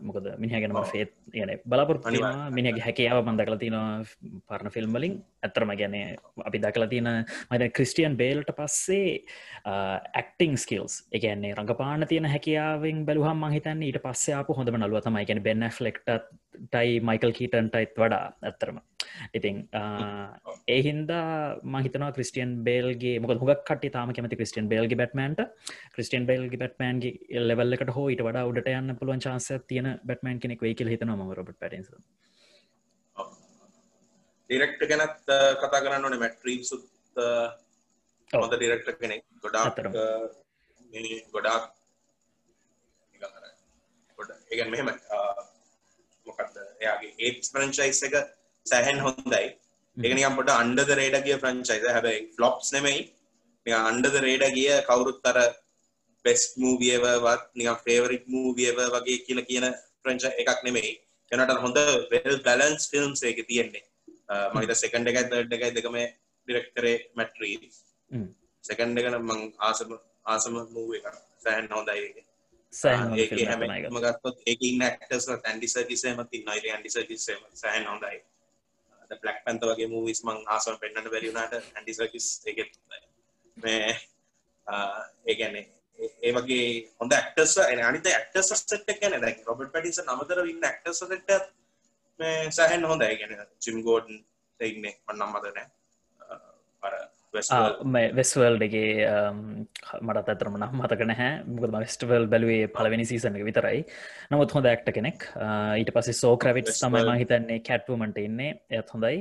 S1: මොකද මිනිහගෙනම ෆේත් යන බලාපොරත්තුවා මිනිගේ හැකයාව මන්දකල තින පරණ ෆිල්ම්වලින් ඇතරම ගැන අපි දකලා තියෙන මද ක්‍රිස්ටියන් බේල්ට පස්සේ ඇක්ටිං ස්කල්ස් එකන්නේ රඟපාන තියෙන හැකියාවෙන් බැලුහම් මහිතන්න ඊට පස්සේ අප හොඳම නලුව තමයි. ගැන බෙන්න ෆලෙක්ට ටයි මයිකල් කීටන්ටයිත් වඩා ඇත්තරම ඉතින් ඒ හින්දා මහිතනවා ක්‍රස්ටියන් බේල්ගේ මොක හොක් කට තාම කැමති ක්‍රස්ටියන් බේල්ගේ බැට්මන්ට. ක්‍රස්ටියන් බේල්ගේ බැට්මන්ගේ ලෙවල්ලකට හෝ ඉට වඩා උඩට යන්න පුළුවන් චාන්ස තියෙන බැට්මන් කෙනෙක් වෙයි කියල හිතන ම රොබට පැටස
S2: ඩිරෙක්ට ගැනත් කතා කරන්න ඕනේ මැට්‍රීම් සුත් හොඳ ඩිරෙක්ට කෙනෙක්. ගොඩාක් ගොඩාක් ගොඩ ඒගන් මෙහෙම මොකක්ද එයාගේ ඒට් ප්‍රංචයිස් එක සැහෙන් හොඳයි. ඒකනිකම් පොට අන්ඩද රේඩ ගිය ප්‍රංචයිස හැබැයි ෆ්ලොප්ස් නෙමෙයි. අන්ඩද රේඩ ගිය කවුරුත් අර බෙස් මූවියවත් නිකම් ෆේවරික් මූවියව වගේ කියල කියන ප්‍රංච එකක් නෙමෙයි. එනට හොඳ වෙල් බැලන්ස් ෆිල්ම්ස් එක තියෙන්නේ. මහිත සෙකන්ඩ එකයි තර්ඩ එකයි දෙකම ඩිරෙක්ටරේ මැට්‍රී. සෙකන්ඩ එකන මං ආසම ආසම මූව එක සෑහන් හොඳයි
S1: ෆිල්ම්
S2: හැම
S1: තමයි ඒක.
S2: මගත්ොත් ඒක ඇක්ටස් ඇන්ඩිස කිසේම ති නයිල ඇන්ඩිස කිසේම සෑහන් හොඳයි බ්ලක් පැන්ත වගේ මූවිස් මං ආසම පෙන්න්න බැරිුණට ඇන්ඩිසකිස් ඒකෙත් හොඳයි. මේ ඒගැන්නේ ඒ වගේ හොඳ ඇක්ටස් අනිත ඇක්ටස් සෙට් ගැන දැ රොබට පටිස නමතර ඉන්න ඇක්ටස් සෙට් මේ සෑහන් හොඳයි ගැන චිම් ගෝඩන් ඉන්න මන්නම් මදනෑ අර
S1: වෙස්වල්ඩගේ මටත් ඇතරම නම් මතක නැහැ. මුකද වෙස්ටවල් බැලුවේ පලවෙනි සීසන එක විතරයි. නමුත් හොඳ ඇක්ට කෙනෙක්. ඊට පස්සේ සෝක්‍රවිට්. මම හිතන්නේ කැට්වමට ඉන්නේ. එත් හොඳයි.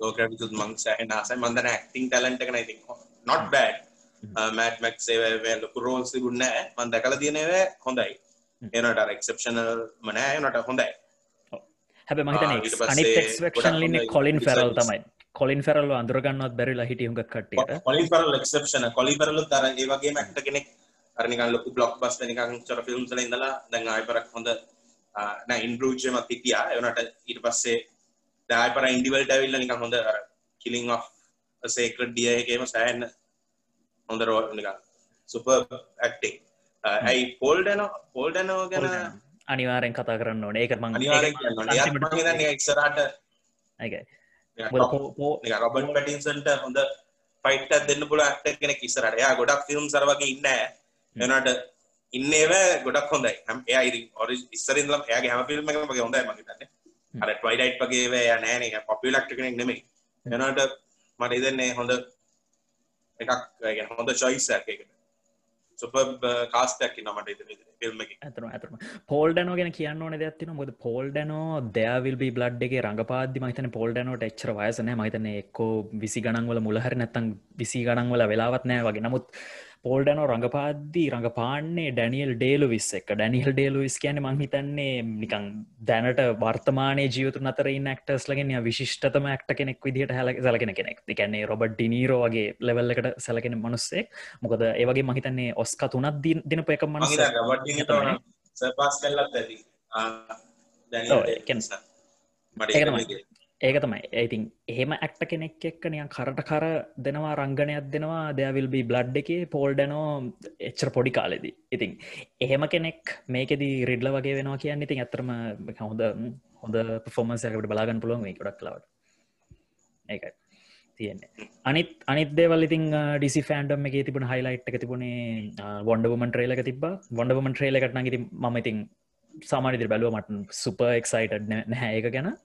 S2: ලෝකරවිතුත් මං සෑහන ආසයි. මන්දන ඇක්ටිං ටලන්ට කන ඉති නොට් බෑඩ් මෑට් මැක් සේවය ලොකු රෝල්ස් ගුන්න මන් දැකල තියනව හොඳයි. එනට එක්සප්ෂනල් මනෑ නට හොඳයි.
S1: හැබ මහිතන
S2: ගොඩක්
S1: එක්ස්වක්ෂන් ලින්න කොලින් ෆෙරල්. තමයි කොලින් ෆෙරල්ල අඳුරගන්නවත් බැරිලා හිටියුඟ කට්ටියට.
S2: කොලිපරල් එක්සප්ෂන කොලිපරලු තර ඒවගේ මැක්ට කෙනෙක්. අරනිකන් ලොකු බ්ලොක් බස් නිකං චොර ෆිල්ම්සල ඉඳලා දැන් ආයපරක් හොඳ ඉන්රූජමත් හිටියා. එවනට ඊට පස්සේ දායපර ඉන්ඩිවල්ට ඇවිල්ල නික හොඳ කිලිං සේකට එකේම සෑන්න හොඳ රෝ නික සුප ඇක්ටිං ඇයි පෝල්ඩන පෝල්ඩනෝ ගැන
S1: අනිවාරෙන් කතා කරන්න ඕන. ඒක මං
S2: අනිවාරෙන්
S1: ඒක
S2: රොබන් පැටින්සන්ට හොඳ ෆයිට දෙන්න පුල ඇක්ට කෙන කිසරට යා ගොඩක් ෆිල්ම් සරවගේ ඉන්න එනට ඉන්නේව ගොඩක් හොඳයි. හම එයා ඔර ඉස්සරින්ලම් එයාගේ හම ෆිල්ම් එක මගේ හොඳයි මගේතන්න අර ටවයිඩයිට් වගේ නෑන. පොපිලක්ට කෙනෙක් නෙමෙයි. එනට මට ඉදන්නේ හොඳ එකක් හොඳ චොයිස් ඇකට සුප කාස්ටක් නමට ඉද ෆිල්ම් එක.
S1: ඇතන ඇතරම පෝල්ඩනෝ ගැන කියන්න ඕන දෙයක්තින මොද පෝල්ඩනෝ දෑවිල් බි බ්ලඩ්ගේ රඟපාද මහිතන පෝල්ඩනෝට එච්චර වයසනෑ මහිතන එක්කෝ විසි ගණන්වල මුලහර නැත්තං විසි ගණන්වල වෙලාවත් නෑ වගේ. නමුත් පෝල්ඩනෝ රඟපාද්දී රඟපාන්නේ ඩැනියල් ඩේලු විස් එක ඩැනිහල් ඩේලු විස් කියන මංහිතන්නේ නිකං දැනට වර්තමානය ජීවතු නතර නක්ටස් ලගෙන විශිෂ්ටතම ඇක්ට කෙනෙක් විදිහට හැල සලකෙන කෙනෙක්. එකන්නේ රොබට් ඩිනීරෝ වගේ ලෙවල්ලකට සැලකෙන මනුස්සෙක්. මොකද ඒවගේ මහිතන්නේ ඔස්ක තුනත් දිනප එක
S2: ගබට සපාස් කල්ලත් ඇති
S1: ඔව්, ඒ කියන්නේ-
S2: මට
S1: ඒක තමයි. ඒක තමයි ඇතින් එහෙම ඇක්ට කෙනෙක් එක්ක නියන් කරට කර දෙනවා රංගනයක් දෙනවා දෙයවිල්බි බ්ලඩ් එක පෝල්ඩනෝ එච්චර පොඩි කාලෙදී. ඉතින් එහෙම කෙනෙක් මේකෙදී රිඩ්ල වගේ වෙනවා කියන්න ඉතින් ඇතරම හොඳ හොඳ පොෆෝමන්සයකට බලාගන්න පුළුවන් මේ ගොඩක් ලවට ඒකයි තියෙන්නේ. අනිත් අනිත් දේවල් ඉතින් ඩිසි ෆෑන්ඩම් එක තිබුණ හයිලයිට් එක තිබුණේ වොන්ඩවමන් ට්‍රේලක තිබ වොන්ඩවමන් ට්‍රේල එකටන ඉති ම ඉතින් සාමානිදිර බැලුව මට සුප එක්සයිට නැහැ ඒක ගැන.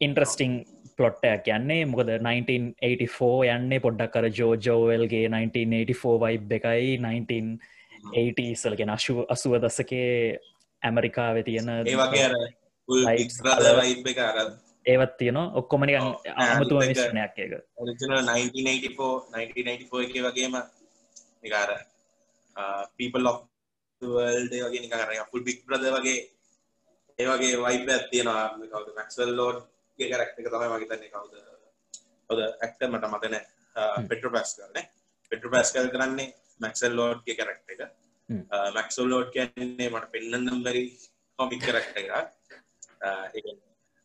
S1: ඉන්ට්‍රස්ටිං පලොට්ටයක් යන්නේ. මොකද 1984 යන්නේ පොඩ්ඩක් කර ජෝජෝවල්ගේ 1984 වයිබ් එකයි. 1980 සලගෙන අශුව අසුව දසකේ ඇමරිකාව තියෙන ඒවත් තියෙන ඔක්කොමනික
S2: ඔව්.
S1: අමතුව
S2: අනිත් එක-
S1: එක
S2: ඔරිජිනල් 1984 1994 එක වගේම නික අර people of the world ඒ වගේ අර full big brother වගේ ඒ වගේ වයිබ් තියෙනවා කවුද මැක්ස්වෙල් ලෝඩ් ගේ කැරක්ටර් එක තමයි මම හිතන්නේ කවුද? කවුද ඇක්ටර් මට මතක නැහැ. පෙට්‍රෝ පැස්කල් නේ. පෙට්‍රෝ පැස්කල් කරන්නේ මැක්ස්වෙල් ලෝඩ් ගේ කැරක්ටර් එක.
S1: හ්ම්.
S2: මැක්ස්වෙල් ලෝඩ් කියන්නේ මට පෙන්වන්නම් බැරි කොමික්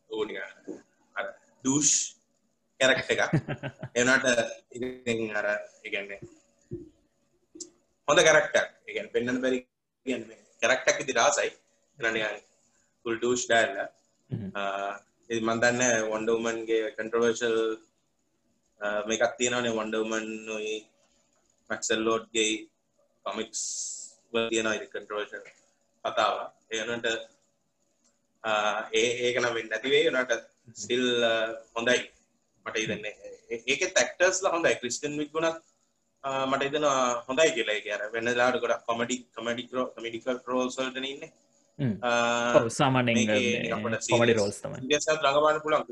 S2: ඌ නිකන් අර ඩූෂ් කැරක්ටර් එකක්. *laughs* එනට අර ඉගන්නේ හොඳ කරක්ටක් එකන් පෙන්න්න බැරි කියන්නේ කරක්ටක් ඉති රාසයි එනනිය කුල් ඩූෂ් ඩෑල්ල මන්දන්න වොන්ඩවමන්ගේ කන්ට්‍රවර්ශල් මේකත් තියෙනනේ වොන්ඩවමන් නොයි මැක්සල් ලෝඩ්ගේ කොමික්ස් තියෙන කන්ට්‍රවර්ශල් කතාව. ඒනට ඒ ඒකන වෙන්න ඇතිවේ නට ස්ටිල් හොඳයි. මට ඉදන්නේ ඒක තැක්ටර්ස්ල හොඳයි. ක්‍රිස්ටන් වික්ගුණත් මට ඉතන හොඳයි කියලා. කියර වෙන්න ලාට ගොඩ කොමඩි කමඩි කමිඩිකල් රෝල්සල්ට ඉන්න
S1: සාමානෙන් කොමඩි රෝල්ස් තම
S2: රඟපාන පුළන්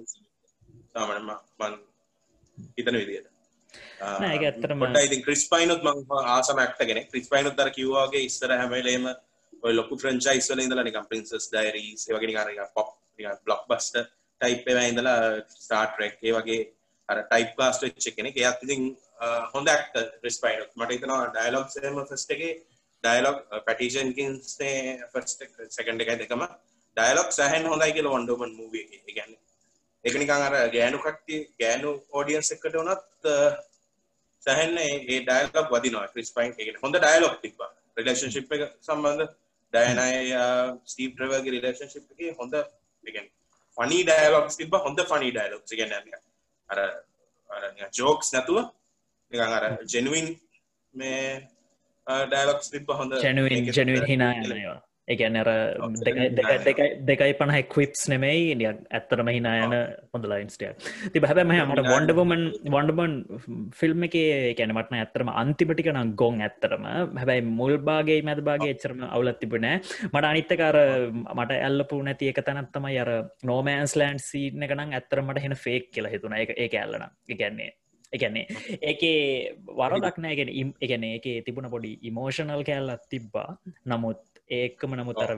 S2: සාමන මන් හිතන විදියට.
S1: ඇත්තටම
S2: ඉතින් ක්‍රිස් පයිනුත් මං ආසම ඇක්ටගෙන ක්‍රිස් පයිනුත් දර කිව්වාගේ ඉස්සර හැමලේම ඔය ලොකු ෆ්‍රංචයිස් වල ඉඳලා නිකන් ප්‍රින්සස් ඩයරීස් ඒ වගේ නිකන් පොප් බ්ලොක් බස්ටර් ටයිප් ඒවා ඉඳලා ස්ටාර් ට්‍රෙක් ඒ වගේ අර ටයිප් කාස්ට් වෙච්ච කෙනෙක්. එයාත් ඉතින් හොඳ ඇක්ටර් ක්‍රිස් පයිනුත් මට හිතෙනවා ඩයලොග්ස් එහෙම ෆස්ට් එකේ ඩයලොග් පැටිෂන් කින්ස්නේ ෆස්ට් එක සෙකන්ඩ් එකයි දෙකම. ඩයලොග් සෑහෙන් හොඳයි කියලා වන්ඩර් වුමන් මූවි එකේ ඒ කියන්නේ. ඒක නිකන් අර ගෑනු කට්ටිය ගෑනු ඔඩියන්ස් එක්කට උනත් uh, සැහෙන්න ඒ ඩයලොග් වදිනවා ක්‍රිස් පයින් එකන හොඳ ඩයලොග් තිබ්බා. රිලේෂන්ෂිප් එක සම්බන්ධ ඩයනයි ස්ටීව් ට්‍රෙවර්ගේ රිලේෂන්ෂිප් එකේ හොඳ ඒ කියන්නේ ෆනි ඩයලොග්ස් තිබ්බා හොඳ ෆනි ඩයලොග්ස් ඒ කියන්නේ අර අර ජෝක්ස් නැතුව නිකන් අර ජෙනුවින් මේ ඩයලොග්ස් තිබ්බා හොඳ
S1: ජැනුවන් ජැනුවන් හිනා යනවා එකනර දෙකයි පණහ ක්විප්ස් නෙමෙයි නිය ඇත්තරම හිනායන හොඳ ලයින්ස්ටිය ති හැබැම මට වොන්ඩවමන් වොන්ඩබන් ෆිල්ම් එක කැනමටන ඇත්තරම අන්තිපටිකන ගොන් ඇත්තරම හැබැයි මුල්බාගේ මැදබාගේ එච්චරම අවුලත් තිබුණෑ මට අනිත්තකාර මට ඇල්ලපු නැති එක තැනත්තම යර නෝමෑන්ස් ලෑන්් සීන එකනම් ඇත්තරමට හෙන ෆේක් කියලා හිතුන එක ඒ ඇල්ලන එකන්නේ එකන්නේ ඒකේ වරදක් නෑගෙන එකන ඒක තිබුණ පොඩි ඉමෝෂනල් කෑල්ලත් තිබ්බා. නමුත් ඒකම නමුත් අර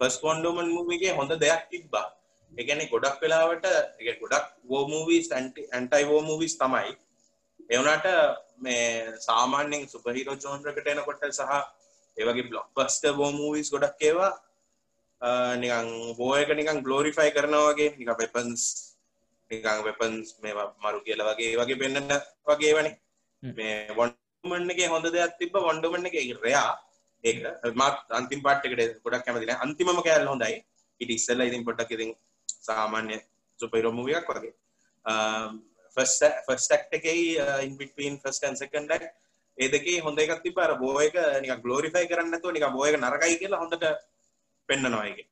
S2: පස් කොන්ඩෝමන් මූවිගේ හොඳ දෙයක් තිබ්බා. එකන ගොඩක් වෙලාවට එක ගොඩක් වෝමූවී ඇන්ටයි වෝමූවිස් තමයි. එවනට මේ සාමාන්‍යෙන් සුපහිරෝ චෝන්ද්‍රකට එනකොට සහ ඒවගේ බ්ලොක් බස්ට වෝමූවිස් ගොඩක් ඒවා නිකං බෝයක නිකං ගලෝරිෆයි කරනවාගේ නික වෙපන්ස් නිකං වෙපන්ස් මේ මරු කියල වගේ වගේ පෙන්න්න වගේ වනි මේ වොන් වන්ඩමන්ගේ හොඳ දෙයක් තිබ වන්ඩමන්න එක රයා ඒක මත් අන්තිම පාට්කට ගොඩක් කැමතින අන්තිමම කෑල් හොඳයි. ඉට ඉස්සල්ල ඉතින් පොට්ටක් ඉතින් සාමාන්‍ය සුපයිරොමුවයක් වගේ. ෆස්ටක් එකයි ඉන්පිටීන් ෆස්ටන් සකන්ඩක් ඒදකේ හොඳ එකක් තිබ අර බෝයක නික ගලෝරිෆයි කරන්නතු නික බෝයක නරකයි කියලා හොඳට පෙන්න්නනවාගේ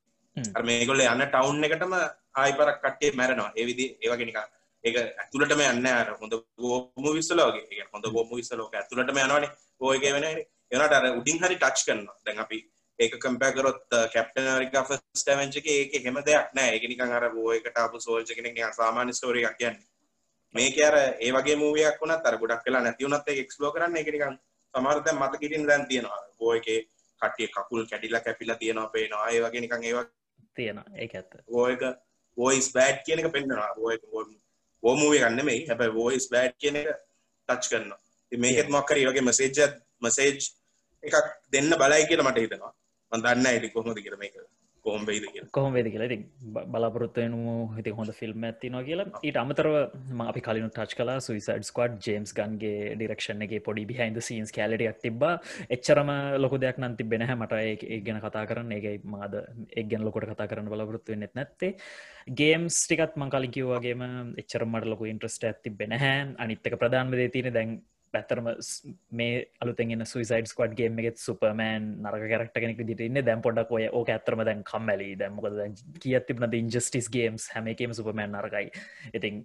S2: අර මේගොල්ල යන්න ටවුන් එකටම ආයි පරක් කට්ටේ මැරනවා ඒවිදි ඒවගේ නිකා ඒක ඇතුළටම යන්න අර. හොඳ ගෝම විස්සලෝගේ හොඳ ගෝම විස්සලෝක ඇතුළටම යනවනේ. ඕයක වෙන එනට අර උඩින් හරි ටච් කරන්න දැන් අපි ඒක කම්පෑකරොත් කැප්ටන රික ෆස් ටමෙන්චක ඒක හෙම දෙයක් නෑ එක නිකන් අර බෝයකට අප සෝල්ච කෙනෙක් සාමාන්‍ය ස්ටෝරියක් කියන්නේ. මේක අර ඒ වගේ මූවියක් වුණත් අර ගොඩක් වෙලා නැති වුණත් ඒක එක්ස්ප්ලෝර් කරන්න ඒක නිකන් සමහර දැන් මතක හිටින්න දැන් තියෙනවා. බෝයකේ කට්ටිය කකුල් කැඩිලා කැපිලා තියෙනවා පේනවා. ඒ වගේ නිකන් ඒවා
S1: තියෙනවා. ඒක ඇත්ත.
S2: බෝයක වොයිස් බෑඩ් කියන එක පෙන්වනවා බෝයක ඕමුවේ ගන්න මේ හැබයි වෝයිස් බෑඩ් කියන එක ටච් කරන්න මේකෙත් මොක්කර වගේ මසේජ් මසේජ් එකක් දෙන්න බලයි කියලා මට හිතනවා. මන්දන්න ඇති කොහොමද කියර මේක. කොහොම වෙයිද කිය
S1: කොහොම වෙද කියලා. ඉතින් බලාපොරොත්තුවනම හිති හොඳ ෆිල්ම් ඇතිනවා කියලා. ඊට අමතරව ම අපි කලින් ටච් කලා සුයිසඩ් ස්කඩ් ජේම්ස් ගන්ගේ ඩිරක්ෂන් එක පොඩි බිහින්ද සීන්ස් කෑලටියක් තිබ එච්චරම ලොක දෙයක් නම් තිබෙන මට ඒ ගැන කතා කරන්න. ඒකයි මාද එක් ගැන ලොකොට කතා කරන්න බලාපොරොත්තු වෙන්නෙත් නැත්තේ. ගේම්ස් ටිකත් මං කලින් කිව්වාගේම එච්චරමට ලොක ඉන්ට්‍රස්ට ඇති බෙනහැ අනිත්තක ප්‍රධාන්වදේ තියෙන දැන් පැත්තරම මේ අලුතෙන්ගෙන සුයිසයිඩ් ස්කඩ් ගේම එකෙත් සුපමෑන් නරක කරක්ට කෙනෙක් දිට ඉන්න. දැම් පොඩක් ඔය ඕක ඇතරම දැන් කම්මැලි. දැම්මකොද කියත් තිබන ඉන්ජස්ටිස් ගේම්ස් හැමකේම සුපමෑන් නරකයි. ඉතින්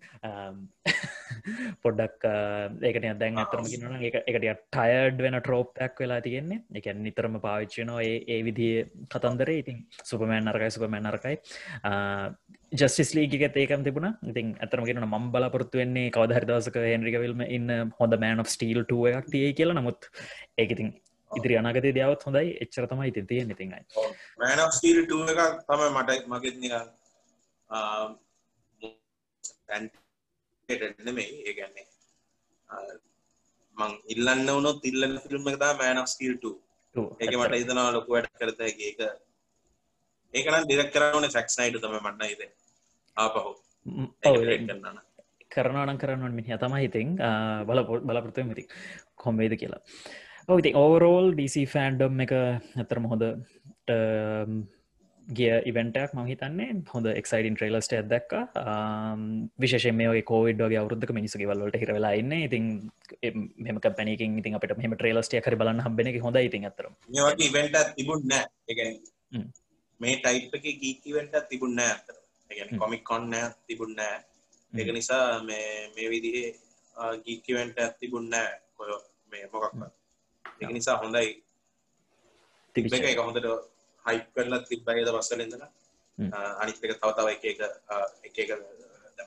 S1: *laughs* පොඩ්ඩක් ඒකට දැන් අතරම කියෙන එකට ටයඩ් වෙන ට්‍රෝප්යක් වෙලා තියෙන්නේ. එක නිතරම පාවිච්චනෝ ඒ ඒ විදිහ කතන්දර. ඉතින් සුපමෑන් නරකයි සුපමෑන් නරකයි ජස්ටිස් ලීගක ඒකම් තිබුණ. ඉතින් ඇතරම කියෙන ම බලාපොරත්තු වෙන්නේ කවදහරිදසක හෙන්රිකවිල්ම ඉන්න හොඳ මෑන් of ස්ටීල් ටුව එකක් තිය කියලා. නමුත් ඒකඉතින් ඉදිරි අනාගතය දයාවත් හොඳයි. එච්චර තමයි ඉතින් තියෙන ඉතින්යි
S2: මෑන් of ස්ටීල් ටුව එකක් තම මට මගෙත් නෙමෙයි. ඒගැන්නේ මං ඉල්ලන්න වුණොත් ඉල්ලන්න ෆිල්ම් එක තම මෑන් of ස්ටීල් 2 ඒක මට හිතනවා ලොකු වැඩ කරත හැකි ඒක ඒකනම් ඩිරෙක්ට් කරන්න ඕනේ සැක්ස් නයිඩර් තමයි මට නම් හිතෙන්නේ ආපහු.
S1: කරනවන කරන්න මිනි තමයි හිතින් බල බලපොරත්තු මිති කොම්වේද කියලා. ඔති ඕවරෝල් ඩීසි ෆෑන්ඩම් එක ඇතරම හොඳ ගිය ඉවෙන්ටක් ම හිතන්නේ. හොඳ එක්සයිඩන් ට්‍රේලස්ට ඇදක් විශෂ මේ කෝවිඩ්ගේ අවරුද්ධ මිනිසගේ වලට හිරවෙලා ඉන්න. ඉතින් මෙම පැනකින් ඉතින් අපට මෙම ට්‍රේලස්ටිය කර බලන්න එක හොඳ ඉතින් අතර
S2: ඉවෙන්ට තිබුන්න මේ ටයිප් එක ගීකිවෙන්ට තිබුන්න ඇතර කොමික් කොන්න තිබුන්න ඒක නිසා මේ මේ විදිහේ ගීකිවෙන්ට ඇතිබුන්න කොය මේ මොකක්ම එක නිසා හොඳයි. තිබ එක එක හොඳට හයිප් කරලා තිබ්බයි දවස්වල ඉඳලා.
S1: හ්ම්.
S2: අනිත් එක තව තව එක එක එක එක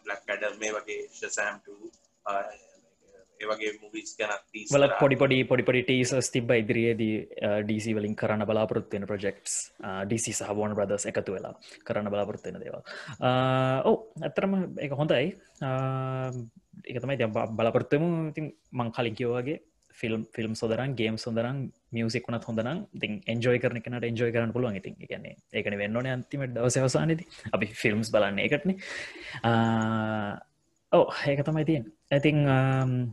S2: බ්ලක් ඇඩර් මේ වගේ ශසෑම් ඒ වගේ මුවිස් ගැනත්
S1: වල පොඩි පොඩි පොඩි පොඩි ටීසස් තිබ ඉදිරියේදී ඩීසි වලින් කරන්න බලාපොරත්වෙන ප්‍රජෙක්ස් ඩීසි සහබෝන බ්‍රදස් එකතු වෙලා කරන්න බලාපොරත්වෙන දේවා ඕ ඇත්තරම එක හොඳයි. එකතමයි දැ බලාපොරත්තම ඉතින් මං කලින් කිව්වාගේ ෆිල්ම් ෆිල්ම් සොදරන් ගේම් සොදරන් මියසික් වනත් හොඳනම් තින් එන්ජෝයි කරන කෙනට එන්ජෝයි කරන්න පුළුවන් ඉතින්. එකන්නේ ඒකන වෙන්නන අන්තිම දවසවසානති අපි ෆිල්ම්ස් බලන්නේ එකටන ඕ ඒක තමයි තියෙන් ඇතින්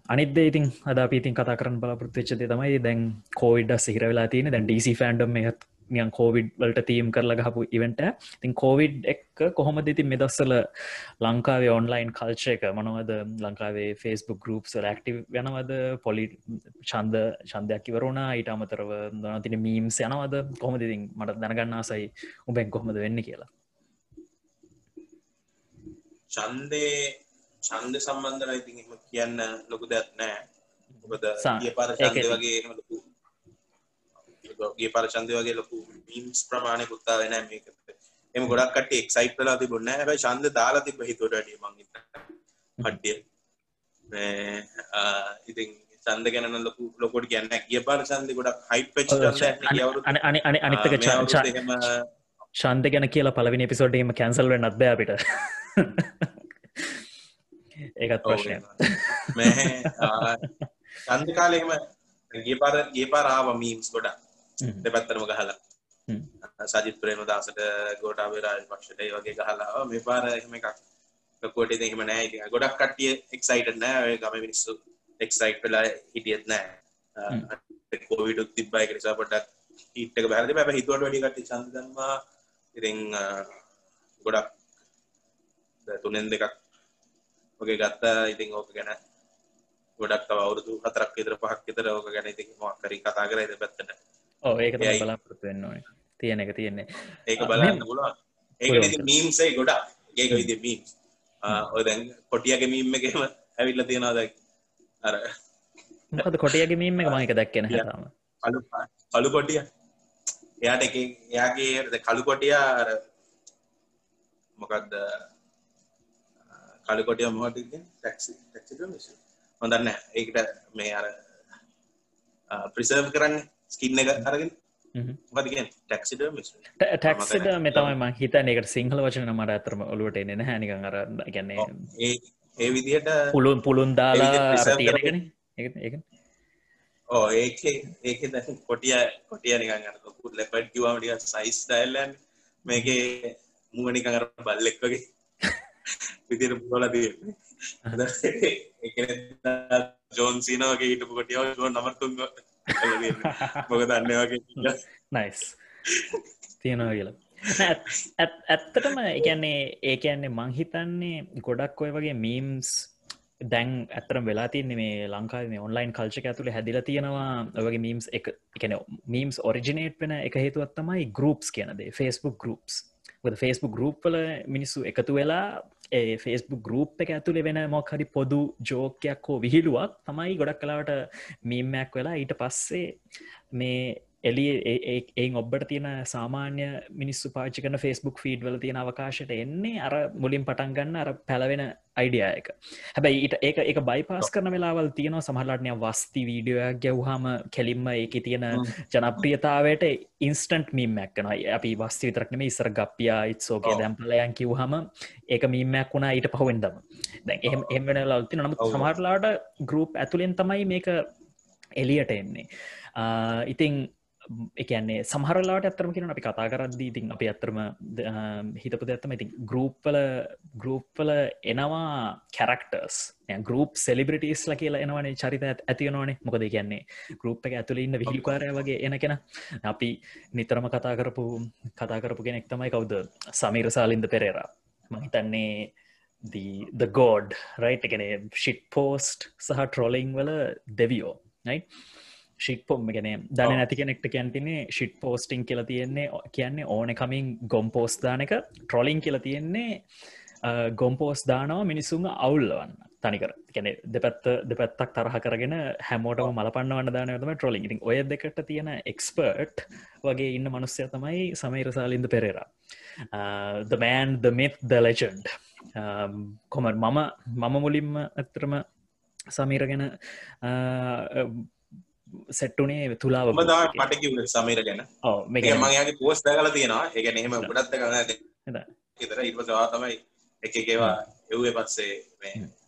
S1: අනිද ඉතින් අද පිතින් කතා කරන බලාපෘතිච්චද තමයි දැන් කෝවිඩ සිහිර වෙලා තියෙන දැන් ඩීසි ෆෑන්ඩම් එකත් නියන් කෝවිඩ් වලට තීම් කරල ගහපු ඉවෙන්ට තින් කෝවිඩ් එක් කොහොම දෙති මෙදස්සල ලංකාවේ ඔන්ලයින් කල්චය එක මනවද? ලංකාවේ ෆස්බුක් ගරුප්ස් ලක්ටව යනවද? පොලි චන්ද චන්දයක් ඉවරුණා ඊට අමතරව දනතින මීම්ස් යනවද? කොහොම දෙතින් මට දැනගන්නාසයි උබැන් කොහොමද වෙන්න කියලා.
S2: චන්දේ චන්ද සම්බන්ධන ඉතින් එම කියන්න ලොකු දෙයක් නෑ. ඔබද
S1: සා-
S2: ගිය පාර
S1: ඉතින්.
S2: වගේ එහෙම ලොකු ගේ පාර චන්ද වගේ ලොකු මීම්ස් ප්‍රමාණය පුත්තා වෙන මේක එම ගොඩක් කට එක්සයිට් වෙලා තිබුණ හැබයි චන්ද දාලා තිබ හිතොට ඩිය මං කට්ටිය. මේ, ඉතින් චන්ද ගැන ලොකු ලොකොට කියන්න ගිය පාර චන්ද ගොඩක් හයිප් පච්
S1: අනි අනි අනි අනිත්තක
S2: එහෙම
S1: ශන්ත ගැන කියලා පලවිනි පිසෝඩ්ඩීම කැන්සල් වෙන අත්ද අපිට *laughs* ඒකත් ප්‍රශ්නය
S2: චන්ද *laughs* කාලෙම ගේ පාර ගේ පාරාව මීම්ස් ගොඩ දෙපැත්තරම ගහලා. සජිත් ප්‍රේම දාසට ගෝටාවේ රාජ පක්ෂට ඒ වගේ ගහලා මේ පාර එහෙම එකක් ලොකෝට එහෙම නෑ. ඉතින් ගොඩක් කට්ටිය එක්සයිටඩ් නෑ. ඔය ගම මිනිස්සු එක්සයිට් වෙලා හිටියෙත් නෑ. කෝවිඩ් උත් තිබ්බයි ඒක නිසා පොඩ්ඩක් හීට් එක බහැලා තිබ්බා. හිතුවට වැඩි කට්ටිය ඡන්ද දැම්මා ඉතින් ගොඩක් තුනෙන් දෙකක් වගේ ගත්තා. ඉතින් ඕක ගැන ගොඩක් තව අවුරුදු හතරක් විතර පහක් විතර ඕක ගැන ඉතින් මොකක් හරි කතා කරලා ඉතින් පැත්තට.
S1: ඕ ඒක තමයි. බලාපොරොත්තු වෙන්න ඕනේ. තියෙන එක තියෙන්නේ.
S2: ඒක බලන්න. පුළුවන්. ඒක. ඉතින් මීම්ස් ඒ ගොඩක්. ඒක විදිහේ මීම්ස් ඔය දැන් කොටියගේ මීම් එකේම ඇවිල්ලා තියෙනවා දැන්. අර
S1: මොකද කොටියගේ මීම එක මහික දැක්කෙන හතාම
S2: කළු කළු කොටිය. එයාට එක එයාගේ කළු කොටිය අර මොකක්ද කළු කොටිය මොකක්ද කියන්නේ ටැක්සි ටැක්සි ඩ්‍රයිවර් හොඳ නැහැ. ඒකට මේ අර ප්‍රිසර්ව් කරන්නේ ස්කින් එක අරගෙන.
S1: ටැක්සිට මෙතමයි ම හිතන එකට සිංහල වචන මට ඇතරම ඔලුවට එන්න හැනිකන් අර ගැන්නේ
S2: ඒ ඒ විදිහට
S1: පුළුන් පුළුන් දාලා තියෙනගෙන ඒ
S2: ඕ ඒක ඒක දැන් කොටිය කොටිය නිකන් අර කිව්වම ටිකක් සයිස් යන්නේ. මේකේ මුව නිකන් අර බල්ලෙක් වගේ *laughs* විදිහට පුරලා තියෙන්නේ. ඒ කියන්නේ ජෝන් සීනා වගේ හිටපු කොටියව ජෝන් නම්බර් 3 කරලා තියෙන්නේ. මොකද අන්නේ වගේ
S1: නයිස් තියෙනවා කියලා. නෑ, ඇත්- ඇත්- ඇත්තටම එකන්නේ ඒකන්නේ මංහිතන්නේ ගොඩක් ඔය වගේ මීම්ස් දැන් ඇතරම් වෙලා තින්නේ මේ ලංකාව මේ ඔන්ලයින් කල්චක ඇතුළ හැදිල තියෙනවා. ඔයගේ මීම්ස් එක එකන මීම්ස් ඔරිජිනේට් වෙන එක හේතුවත් තමයි ගරුප්ස් කියනදේ ෆස්බුක් ගරුප්ස් ෆස්බුක් ගරුප්වල මිනිස්සු එකතු වෙලා ඒ ෆස්බුක් ගරුප් එක ඇතුළේ වෙන මොක්හරි පොදු ජෝකයක් හෝ විහිළුවක් තමයි ගොඩක් කලාවට මීම්මයක් වෙලා ඊට පස්සේ මේ එලිය ඒ ඔබට තියෙන සාමාන්‍ය මිනිස්සු පාචි කන ෆස්බුක් ෆීඩ් වල තියෙන අවකාශයට එන්නේ අර මුලින් පටන් ගන්න අර පැලවෙන අයිඩියයක හැබැයි ඊට ඒක එක බයිපස් කරන වෙලාවල් තියෙනවා. සමහලටනය වස්ති වීඩියෝයක් ගැව්හම කෙලින්ම ඒක තියෙන ජනප්‍රියතාවට ඉන්ස්ටන්ට් මීමැක්කන අපි වස්ති විතරක්නම ඉස්සර ගප්පියා ඉත්සෝකේ. දැම්පලයන් කිව්හම ඒක මීමැක් වුණා ඊට පහුවෙන්දම. දැන් එහම එමෙන ලල්ති නමුත්. සමහරලාට ගරුප් ඇතුළෙන් තමයි මේක එලියට එන්නේ. ඉතිං එකන්නේ සහරලාට ඇතරම කියෙන අපි කතා කරද්දී ඉතින් අපි ඇත්තරම හිතපු ඇත්තම ඉතින් ගරුප්පල ගරුප්පල එනවා කැරක්ටර්ස් ගරුප් සෙලිබිටිස්ල කියලා එනවනේ චරිත ඇතියනවානේ මොකද කියන්නේ ගරුප් එක ඇතුළ ඉන්න විහිකාරය වගේ එන කෙන. අපි නිතරම කතා කරපු කතා කරපු කෙනෙක් තමයි කවුද? සමීර සාලින්ද පෙරේරා. මහිතන්නේ ද ගෝඩ් රයිට් එකන ශිට් පෝස්ට් සහ ට්‍රොලිං වල දෙවියෝ නයි ශිට් පොම් ගෙන දන. නැති කෙනෙක්ට කැන්තිනේ ශිට් පෝස්ටිං කියල තියෙන්නේ කියන්නේ ඕන කමින් ගොම් පෝස් දානක ට්‍රොලිං කියල තියෙන්නේ ගොම් පෝස් දානවා මිනිසුන් අවුල්ලවන්න තනිකර. කැනෙ දෙපැත්ත දෙපැත්තක් තරහ කරගෙන හැමෝටම මලපන්න වන්න දානතම ට්‍රොලින් ඔය දෙකට තියෙන එක්ස්පර්ට් වගේ ඉන්න මනුස්්‍යය තමයි සමයිරසාලින්ද පෙරේර. දමෑන් ද මෙත් ද ලෙජන්ඩ් කොමන් මම මම මුලින්ම ඇත්තරම සමීර ගැන සෙට්ටුනේ තුලාව
S2: මට සමීර ගැන.
S1: මේ
S2: මගේ පෝස් දකල තියෙනවා. එක එහෙම ගොඩත්ත කරන ඉතර ඉපසවා තමයි එක එකවා එව්ේ පත්සේ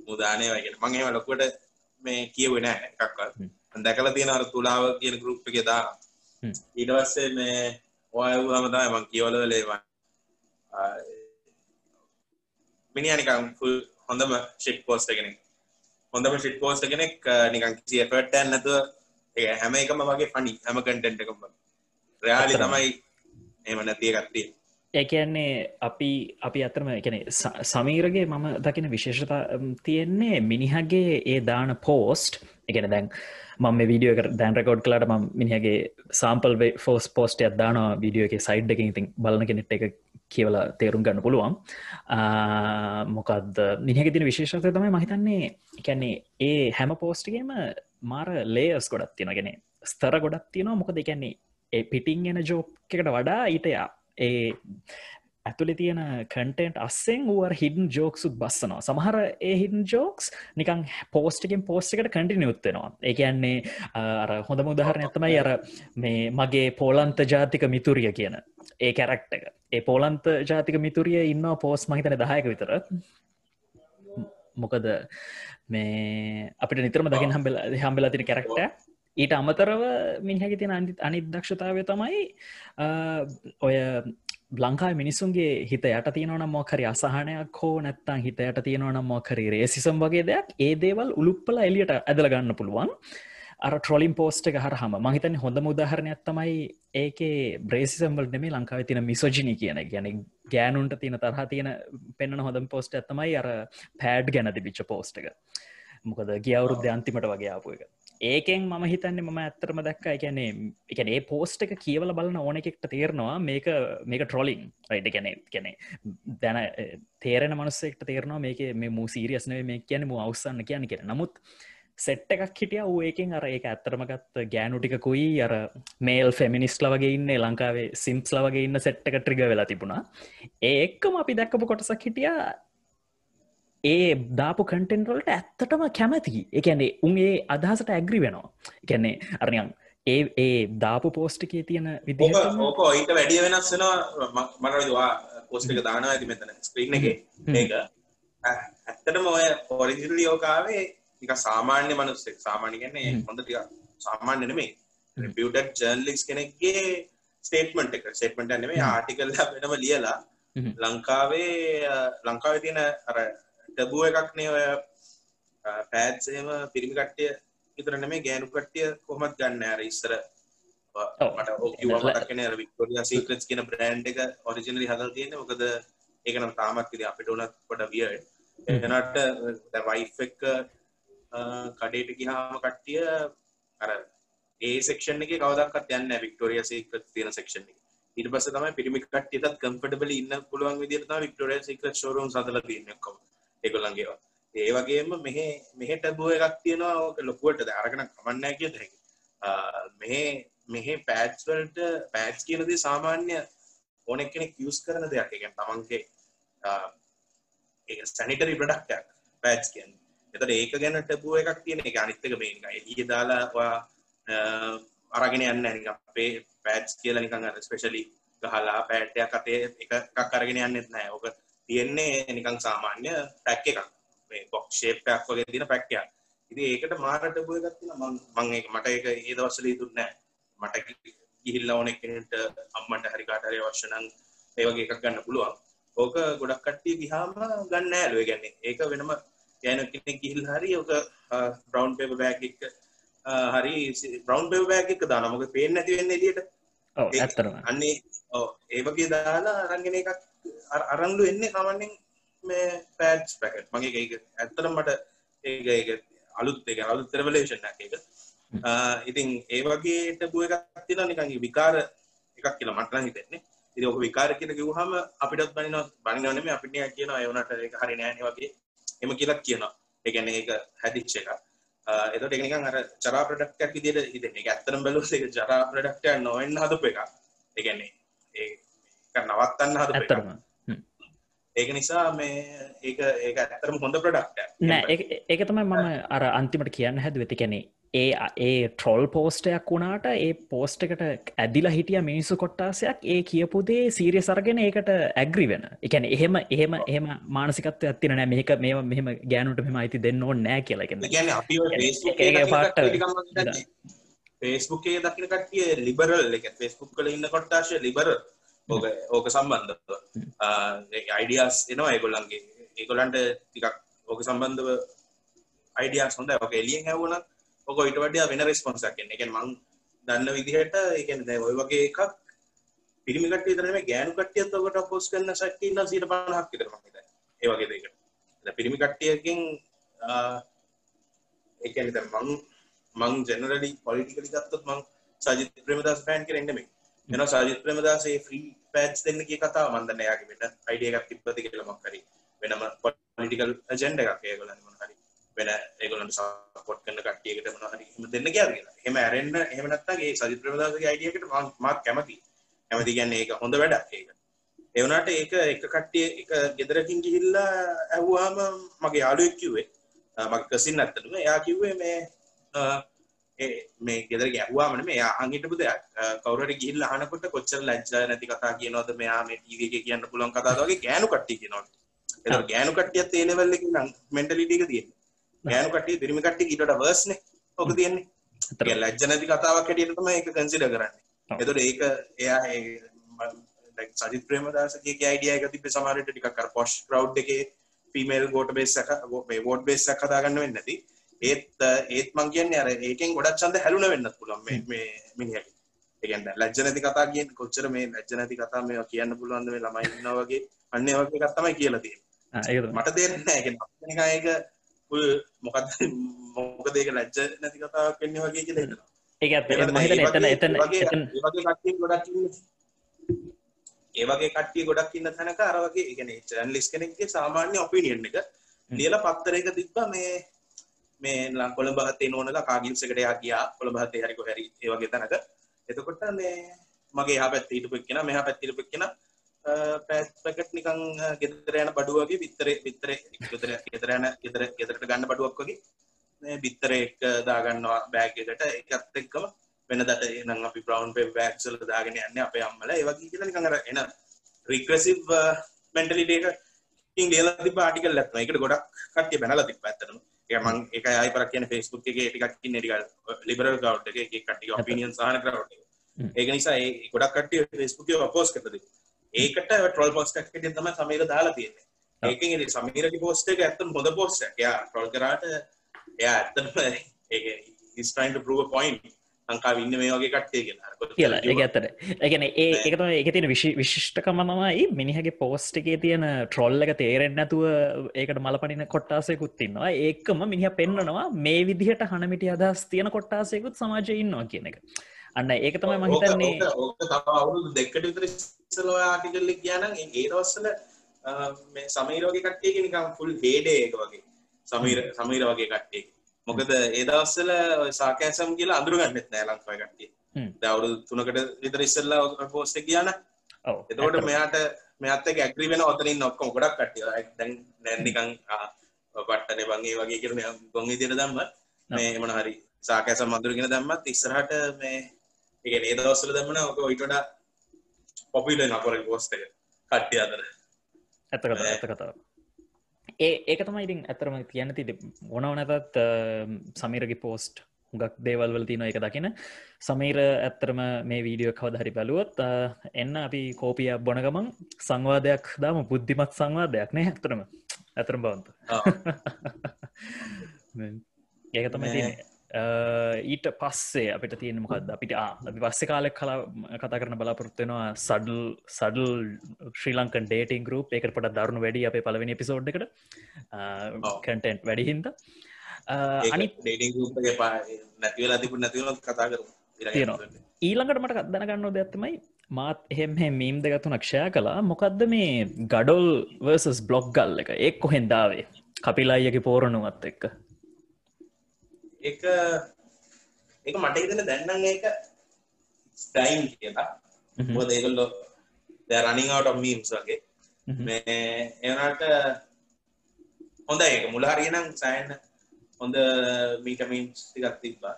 S2: මුදානය වගෙන මං එම ලොකුවට මේ කියවෙන එකක්වත්. දැකල තියෙන අර තුලාව කියන ගරුප් එක දා ඊටවස්සේ මේ ඔයව් හමතයි මං කියවලලේවා මිනිියනිකම් හොඳම ශිප් පෝස්ට කෙනෙක් හොඳම ශිප් පෝස්ට කෙනෙක් නිකන් කිසි එෆට් නැතුව ඒ හැම එකම වගේ ෆනි හැම කටෙන්ට් එකම රයාලි තමයි එම නැතිය ගත්තිය
S1: ඒකන්නේ අපි අපි අතරම එකන සමීරගේ මම දකින විශේෂතා තියෙන්නේ මිනිහගේ ඒ දාන පෝස්ට් එකන දැන් මම වීඩියෝ දැන් රකෝඩ් කලාට ම මිනිහගේ සාම්පල් ෆෝස් පෝස්ට අදදාන වීඩියෝ එක සයිඩ් එක ඉතින් බලන කෙනෙට් එක කියවලා තේරුම් ගන්න පුළුවන්. මොකක්ද මිනිහක තින විශේෂතය තමයි මහිතන්නේ එකන්නේ ඒ හැම පෝස්ටිගේම මාර ලේස් ගොඩත් තියෙනගෙන ස්තර ගොඩක් තියෙනවා. මොකද එකන්නේ ඒ පිටිං එන ජෝක් එකට වඩා ඊටයා ඒ ඇතුළි තියෙන කටෙන්ට් අස්සෙන් වුවර හිඩන් ජෝක්සුත් බස්සනවා. සමහර ඒ හිඩන් ජෝක්ස් නිකං පෝස්ටිකෙන් පෝස්්කට කටින යුත්තෙනවා ඒකන්නේ අර හොඳ මුදහරන ඇතමයි අර මේ මගේ පෝලන්ත ජාතික මිතුරිය කියන ඒ කැරක්ට එක. ඒ පෝලන්ත ජාතික මිතුරිය ඉන්න පෝස් මහිතන දහයක විතර. මොකද මේ අපිට නිතරම දකින හම්බෙල හම්බෙලා තින කැරක්ට ඊට අමතරව මිනිහැකි තියෙන අනි අනිදක්ෂතාවය තමයි ඔය බ්ලංකායි මිනිසුන්ගේ හිත යට තියෙනවන මොකරි අසහනයක් හෝ නැත්තං හිත යට තියෙනවන මොකරි රේසිසම් වගේ දෙයක් ඒ දේවල් උළුප්පල එලියට ඇදල ගන්න පුළුවන්. අර ට්‍රොලින් පෝස්ට එක හරහම මහිතන හොඳ මුදාහරණයක් තමයි ඒකේ බ්‍රේසිසම්බල් නෙමේ ලංකාව තින මිසෝජිනි කියන ගැන ගෑනුන්ට තියෙන තරහ තියෙන පෙන්න්න හොඳ පෝස්ට ඇතමයි අර පෑඩ් ගැනති බිච්ච පෝස්ට එක. මොකද ගියවුරුද්ධ අන්තිමට වගේ ආපු එක. ඒකෙන් මම හිතන්නේ මම ඇත්තරම දැක්ක. එකනේ එකන ඒ පෝස්ට එක කියවල බලන ඕන එකෙක්ට තේරනවා මේක මේක ට්‍රොලිං රයිට ගැන ගැන දැන තේරෙන මනුස්සෙක්ට තේරනවා මේක මේ මූ සීරියස්නේ මේ කියන මු අවසන්න කියන කියෙන නමුත් සෙට් එකක් හිටිය ඒකෙන් අර ඒක ඇත්තරමගත් ගෑනුටිකුයි අර මේල් ෆෙමිනිස්ල වගේ ඉන්න ලංකාවේ සිම්ස්ල වගේ ඉන්න සෙට් එක ට්‍රිග වෙලා තිබුණා. ඒක්කම අපි දැක්කපු කොටසක් හිටිය ඒ දාපු කටෙන්ටවලට ඇත්තටම කැමති. එකන්නේ උන්ගේ අදහසට ඇග්‍රි වෙනවා. එකන්නේ අරනියන් ඒ ඒ දාපු පෝස්ටිකේ තියෙන
S2: විදි ඕක ඔයිට වැඩිය වෙනස් වෙනවා. මනවා පෝස්ටික දානවා ඇති මෙතන ස්ක්‍රීන් එක. ඒක. ඇත්තටම ඔය පොරිදිලි යෝකාවේ නික සාමාන්‍ය මනුස්සෙක්. සාමාන්‍ය කියන්නේ හොඳ ටික සාමාන්‍ය නෙමෙයි. රිපියුටඩ් ජර්නලිස්ට් කෙනෙක්ගේ ස්ටේට්මන්ට් එක. ස්ටේට්මන්ට් එක නෙමෙයි ආටිකල් එක වෙනම ලියලා ලංකාවේ ලංකාවේ තියෙන අර ටබුව එකක් නේ ඔය පෑඩ්ස් එහෙම පිරිමි කට්ටිය විතර නෙමෙයි ගෑනු කට්ටිය කොහොමද ගන්න අර ඉස්සර. මට ඕක කිව්වම මතක් වෙන්නේ අර වික්ටෝරියා සීක්‍රට්ස් කියන බ්‍රෑන්ඩ් එක ඔරිජිනලි හදලා තියෙන්නේ. මොකද ඒක නම් තාමත් ඉතින් අපිට උනත් පොඩ වියර්ඩ් එනට වයිෆ් එක කඩේට ගිහාම කට්ටිය අර ඒ සෙක්ෂන් එක කවදක්ත් යන්න වික්ටෝරිය සේක තියෙන සෙක්ෂන් එක. ඊට පස්සේ තමයි පිරිමි කට්ටියටත් කම්ෆර්ටබල් ඉන්න පුළුවන් තමයි වික්ටෝරියා සීක්‍රට් ෂෝරූම් හදලා තියෙන්නේ ඔක්කොම ඒගොල්ලන්ගේ ඒවා. ඒ වගේම මෙහෙ මෙහෙ ටැබුව එකක් තියෙනවා ඕක ලොකුවට අරගෙන කමන්නේ නැහැ කියද හැකි මෙහෙ මෙහෙ පෑඩ්ස් වලට පෑඩ්ස් කියන දේ සාමාන්‍ය ඕන කෙනෙක් යූස් කරන දෙයක්. ඒ කියන්නේ තමන්ගේ ඒක සැනිටරි ප්‍රොඩක්ට් එකක් පෑඩ්ස් කියන්නේ. එතට ඒක ගැන ටැබුව එකක් තියෙන එක අනිත්තක මේක එලිය දාලාවා අරගෙන යන්න නික අපේ පෑඩ්ස් කියලා නිකන් අර ස්පෙෂලි ගහලා පෑට්ටයක් අතේ එකක් අරගෙන යන්නෙත් නෑ ඕක තියෙන්නේ නිකං සාමාන්‍ය පැක් එකක්. මේ බොක් ෂේප්යක් වගේ තියෙන පැක්කයක් ඉතින් ඒකට මාර ටැබුව එකක් තියෙනවා. මම ඒක මට ඒක ඒ දවස්වල ඉදුන්නේ නෑ. මට ගිහිල්ලා ඕන කෙනෙක්ට අම්මන්ට හරි කාට හරි අවශ්‍ය නම් ඒ වගේ එකක් ගන්න පුළුවන්. ඕක ගොඩක් කට්ටිය ගිහාම ගන්න නෑලු ඒ කියන්නේ ඒක වෙනම යන කෙනෙක් ගිහිල් හරි ඔක බ්‍රවන්් පේප බෑග් එක හරි බ්‍රවන්් පේප බෑග් එක දාන මොක පේෙන් නැති වෙන්න එලියට
S1: ඇත්තරම
S2: අන්නේ ඒ වගේ දාලා අරංගෙන එකක් අරංලු එන්නේ සාමන්‍යෙන් මේ පෑඩ්ස් පැකට් මගේ ඒක ඇත්තරම් මට ඒක අලුත් එක අලුත් තරවලේෂන් එක ඉතින් ඒ වගේට බුව එකක් තිලා නිකන් විකාර එකක් කියලා මටලා හිතෙන්නේ. ඉතින් ඔක විකාර කියලා කිව්වහම අපිටත් බනිනව. නෙමෙයි අපිට කියනවා ඒ උනට ඒක හරි නෑනේ වගේ එම කියලත් කියනවා. එකන ඒක හැදිච්ච එක එතට එකනිකන් අර චරා ප්‍රඩක්ටක් විදිට හිත එක ඇත්තරම් බැලු එක ජරා ප්‍රඩක්ටය නොවෙන්න හදප එක එකන්නේ ඒ නවත්තන්න හද
S1: ඇත්තරම
S2: ඒක නිසා මේ ඒක ඒක ඇත්තරම හොඳ ප්‍රඩක්ට
S1: නෑ ඒක තමයි මම අර අන්තිමට කියන්න හැද වෙති කැනෙ ඒ ඒ ට්‍රොල් පෝස්ටයක් වුණාට ඒ පෝස්ට එකට ඇදිලා හිටිය මිනිස්සු කොට්ටාසයක් ඒ කියපුදේ සීරිය සරගෙන ඒකට ඇග්‍රි වෙන. එකැන එහෙම එහෙම එහෙම මානසිකත්ව ඇතින නෑ. මේක මේ මෙහම ගෑනුට මෙම අයිති දෙන්න ඕ නෑ කියලගෙන
S2: ෆේස්බුක්ේ දකින කටිය ලිබරල් එක ෆෙස්බුක් කල ඉන්න කොට්ටාශය ලිබර ඕක ඕක සම්බන්ධව. අයිඩියස් එනවා ඒගොල්ලන්ගේ. ඒගොලන්ට ටිකක් ඕක සම්බන්ධව අයිඩියස් හොඳ ඕක එලියෙන් හැවුණත් ඔක ඉට වඩා වෙන රෙස්පොන්සක් කියන්නේ එක මං දන්න විදිහට ඒකන දැ ඔය වගේ එකක් පිරිමිකට තරම ගෑනු කටියත් ඔකට පොස් කන්න සැටන්න සිට පහක් විතරම ඒ වගේ දෙකට පිරිමි කට්ටියකින් ඒකන මං මං ජනරලි පොලිටිකලි ගත්තත් මං සජිත ප්‍රමදස් පෑන් කරෙන්න්නම එන සජිත් ප්‍රමදාසේ ්‍රී පෑච් දෙන්න කිය කතා මන්දන්න යාගේ වෙන අයිඩිය එකක් තිබ්බති කියලමක් හරි වෙනම පොලිටිකල් ජෙන්ඩ එකක් ඒගලන්න හරි වෙන ඒගොලන්ට සපොට් කන්න කටියකට මොනහරි හම දෙන්න කියගෙන හෙම ඇරෙන්න්න එහමනත්තගේ සජි ප්‍රමදාසගේ අයිඩියකට මාත් කැමති ඇමති ගැන්න ඒක හොඳ වැඩක් ඒක. එවනට ඒක එක කට්ටිය එක ගෙදරකින් ගිහිල්ලා ඇහවාම මගේ යාලුවෙක් කිව්වේ මක් කසින් ඇත්තටම එයා කිව්වේ මේ මේ ගෙදර ගැහවාමන මේ අහගිටපු දෙයක්. කවරට ගිහිල් හනකොට කොච්චර ලජ්ජා නැති කතා කියනවද? මෙයා මේ ටීවගේ කියන්න පුළන් කතාවගේ ගෑනු කට්ටි කියනවා. එ ගෑනු කට්ටියත් ඒලෙවල්ල මෙන්ටලිටික තියෙන ගෑනු කට්ටිය පිරිමි කට්ටිය ඊට වර්ස්නේ ඔක තියෙන්නේ. ලැජ්ජ නැති කතාවක් හැටියට තමයි ඒක කන්සිඩර් කරන්නේ. එතකොට ඒක එයා සජිත් ප්‍රේමදාසගේ අයිඩිය එක තිබ්බේ සමහරට ටිකක් පොෂ් ක්‍රවුඩ් එකේ ෆීමේල් ගෝට බේස් එක වෝට් බේස් එකක් හදා ගන්න වෙන්නේ නැති ඒත් ඒත් මං කියන්නේ අර ඒකෙන් ගොඩක් ඡන්ද හැලුන වෙන්නත් පුළුවන් මේ මේ මිනිහට. ඒ කියන්නේ ලැජ්ජ නැති කතා කියන්නේ කොච්චර මේ ලැජ්ජ නැති කතා මේවා කියන්න පුළුවන්ද මේ ළමයි ඉන්නවා වගේ අන්න ඒ වගේ එකක් තමයි කියලා තියෙන්නේ. මට තේරෙන්නේ නැහැ. ඒ කියන්නේ ඒක මොකද මොකද ඒක ලැජ්ජ නැති කතාවක් වෙන්නේ වගේ කියලා හිතනවා.
S1: ඒක එතන එතන එතන
S2: ඒ වගේ කට්ටිය ගොඩක් ඉන්න තැනක අර වගේ ඒ කියන්නේ ජර්නලිස්ට් කෙනෙක්ගේ සාමාන්‍ය ඔපිනියන් එක ලියලා පත්තරයක තිබ්බා මේ මේ ලං කොළඹ හතේ නෝනලා කාගිල්ස් එකට යා ගියා කොළඹ හතේ හරි කොහරි ඒ වගේ තැනක එතකොට මේ මගේ එහා පැත්තේ හිටපු එක්කෙනා මෙහා පැත්තේ හිටපු එක්කෙනා පැකට් නිකන් ගෙදර යන බඩුව වගේ බිත්තරේ බිත්තරේ ගෙදර ගෙදර යන ගෙදර ගෙදරට ගන්න බඩුවක් වගේ මේ බිත්තරේ එක දාගන්නවා බෑග් එකට ඒකත් එක්කම වෙනදට නම් අපි බ්‍රවුන් පේපර් බෑග්ස් වල දාගෙන යන්නේ අපේ අම්මලා ඒ වගේ කියලා නිකන් අර එන රිග්‍රෙසිව් මෙන්ටලිටි එකකින් ලියලා තිබ්බ ආටිකල් එකක් නේ. ඒකට ගොඩක් කට්ටිය බැනලා තිබ්බා ඇත්තටම. ඒකයි ආයි පරක් කියන්නේ Facebook එකේ ටිකක් ඉන්නේ ටිකක් ලිබරල් ක්‍රවුඩ් එකේ එක කට්ටිය ඔපිනියන් සහන ක්‍රවුඩ් එක. ඒක නිසා ඒ ගොඩක් කට්ටිය Facebook එකේ අපෝස් තිබ්බා. ඒකට ට්‍රෝල් පෝස්ට් එකක් තමයි සමීර දාලා තියෙන්නේ. ඒකෙන් ඉතින් සමීරගේ පෝස්ට් එක ඇත්තටම හොඳ පෝස්ට් එකක්. එයා ට්‍රෝල් කරාට එයා ඇත්තටම *laughs* ඒක he's trying to prove a point. ලංකාව ඉන්න මේ වගේ කට්ටේ කියලා.
S1: කියලා. ඒ ඇතට එකන ඒ එකතම එක තියෙන විශි විශිෂ්ටකමනමයි මිනිහගේ පෝස්ට් එකේ තියෙන ට්‍රොල්ල එක තේරෙන් නැතුව ඒකට මලපනින කොට්ටාසයකුත්තින්නවා ඒකම මිනිහ පෙන්න්නනවා මේ විදිහට හනමිටි අදහස් තියෙන කොට්ටාසයකුත් සමාජය ඉන්නවා කියන එක. අන්න ඒක තමයි මහිතන්නේ
S2: දෙකට විතර සලවා ආටිකල්ලි කියනන් ඒ දවස්සල මේ සමීරෝගේ කට්ටියක නිකම් ෆුල් හේඩේ එක වගේ. සමීර සමීර වගේ කට්ටිය මොකද ඒ දවස්සල සාකෑසම් කියලා අඳුරගන්නෙත් නෑ ලංකාව කට්ටිය. දවුරු තුනකට විතර ඉස්සල්ලා පෝස්ට කියන්න එතකොට මෙයාට මෙත් ඇක්‍රි වෙන ඔතනින් ඔක්කොම ගොඩක් කට්ටිය. දැන් නැන්නිකං පට්ටන බංගේ වගේ කරන ගොන් ඉදිර දම්ම මේ එමන හරි සාකෑසම් මඳුරගෙන දම්මත් ඉස්සරහට මේ ඒ ඒ දවස්සල දම්මන ඔක ඔයිටඩ පොපිල නපොර පෝස්ට කට්ටිය අතර.
S1: ඇත ඇත කතාව ඒක තමයි ඉතින් ඇතරම කියන්න ති ඕනවනතත් සමීරගි පෝස්ට් හුඟක් දේවල්වල තින එක දකින. සමීර ඇත්තරම මේ වීඩියෝ කවදහරි බැලුවොත් එන්න අපි කෝපිය බොනගමන් සංවාදයක් දාම. බුද්ධිමත් සංවාදයක් නෑ ඇතරම ඇතරම් බවන්ත. *laughs* ඒක තමයි ඊට පස්සේ අපිට තියෙන මොකක්ද අපිට අපි පස්සේ කාලෙක් කලා කතා කරන බලාපොරත්වෙනවා සඩල් සඩල් ශ්‍රී ලංකන් ඩේටින් ගරුප් එකට පට දරුණු වැඩි අපේ පලවෙනි පිසෝඩ් එකට කටෙන්ට් වැඩිහින්ද
S2: අනි නැතිවලා තිබු නැතිවල කතා කරු
S1: ඊළඟට මට දැනගන්න දෙත්තමයි මාත් එහෙම මීම් දෙගත්තු නක්ෂය කලා මොකක්ද මේ ගඩොල් වර්සස් බ්ලොග් ගල් එක? එක් කොහෙන්දාවේ කපිලායගේ පෝරණුවත් එක්ක
S2: එක එක මට හිතන දැන්නම් ඒක ස්ටයින් කියලා. මොකද ඒගොල්ලෝ රනිංවට මීම්ස් වගේ.
S1: Mhm.
S2: මේ එවනට හොඳ ඒක. මුල හරියනම් සෑන්න හොඳ මීටමීන්ස් ටිකක් තිබ්බා.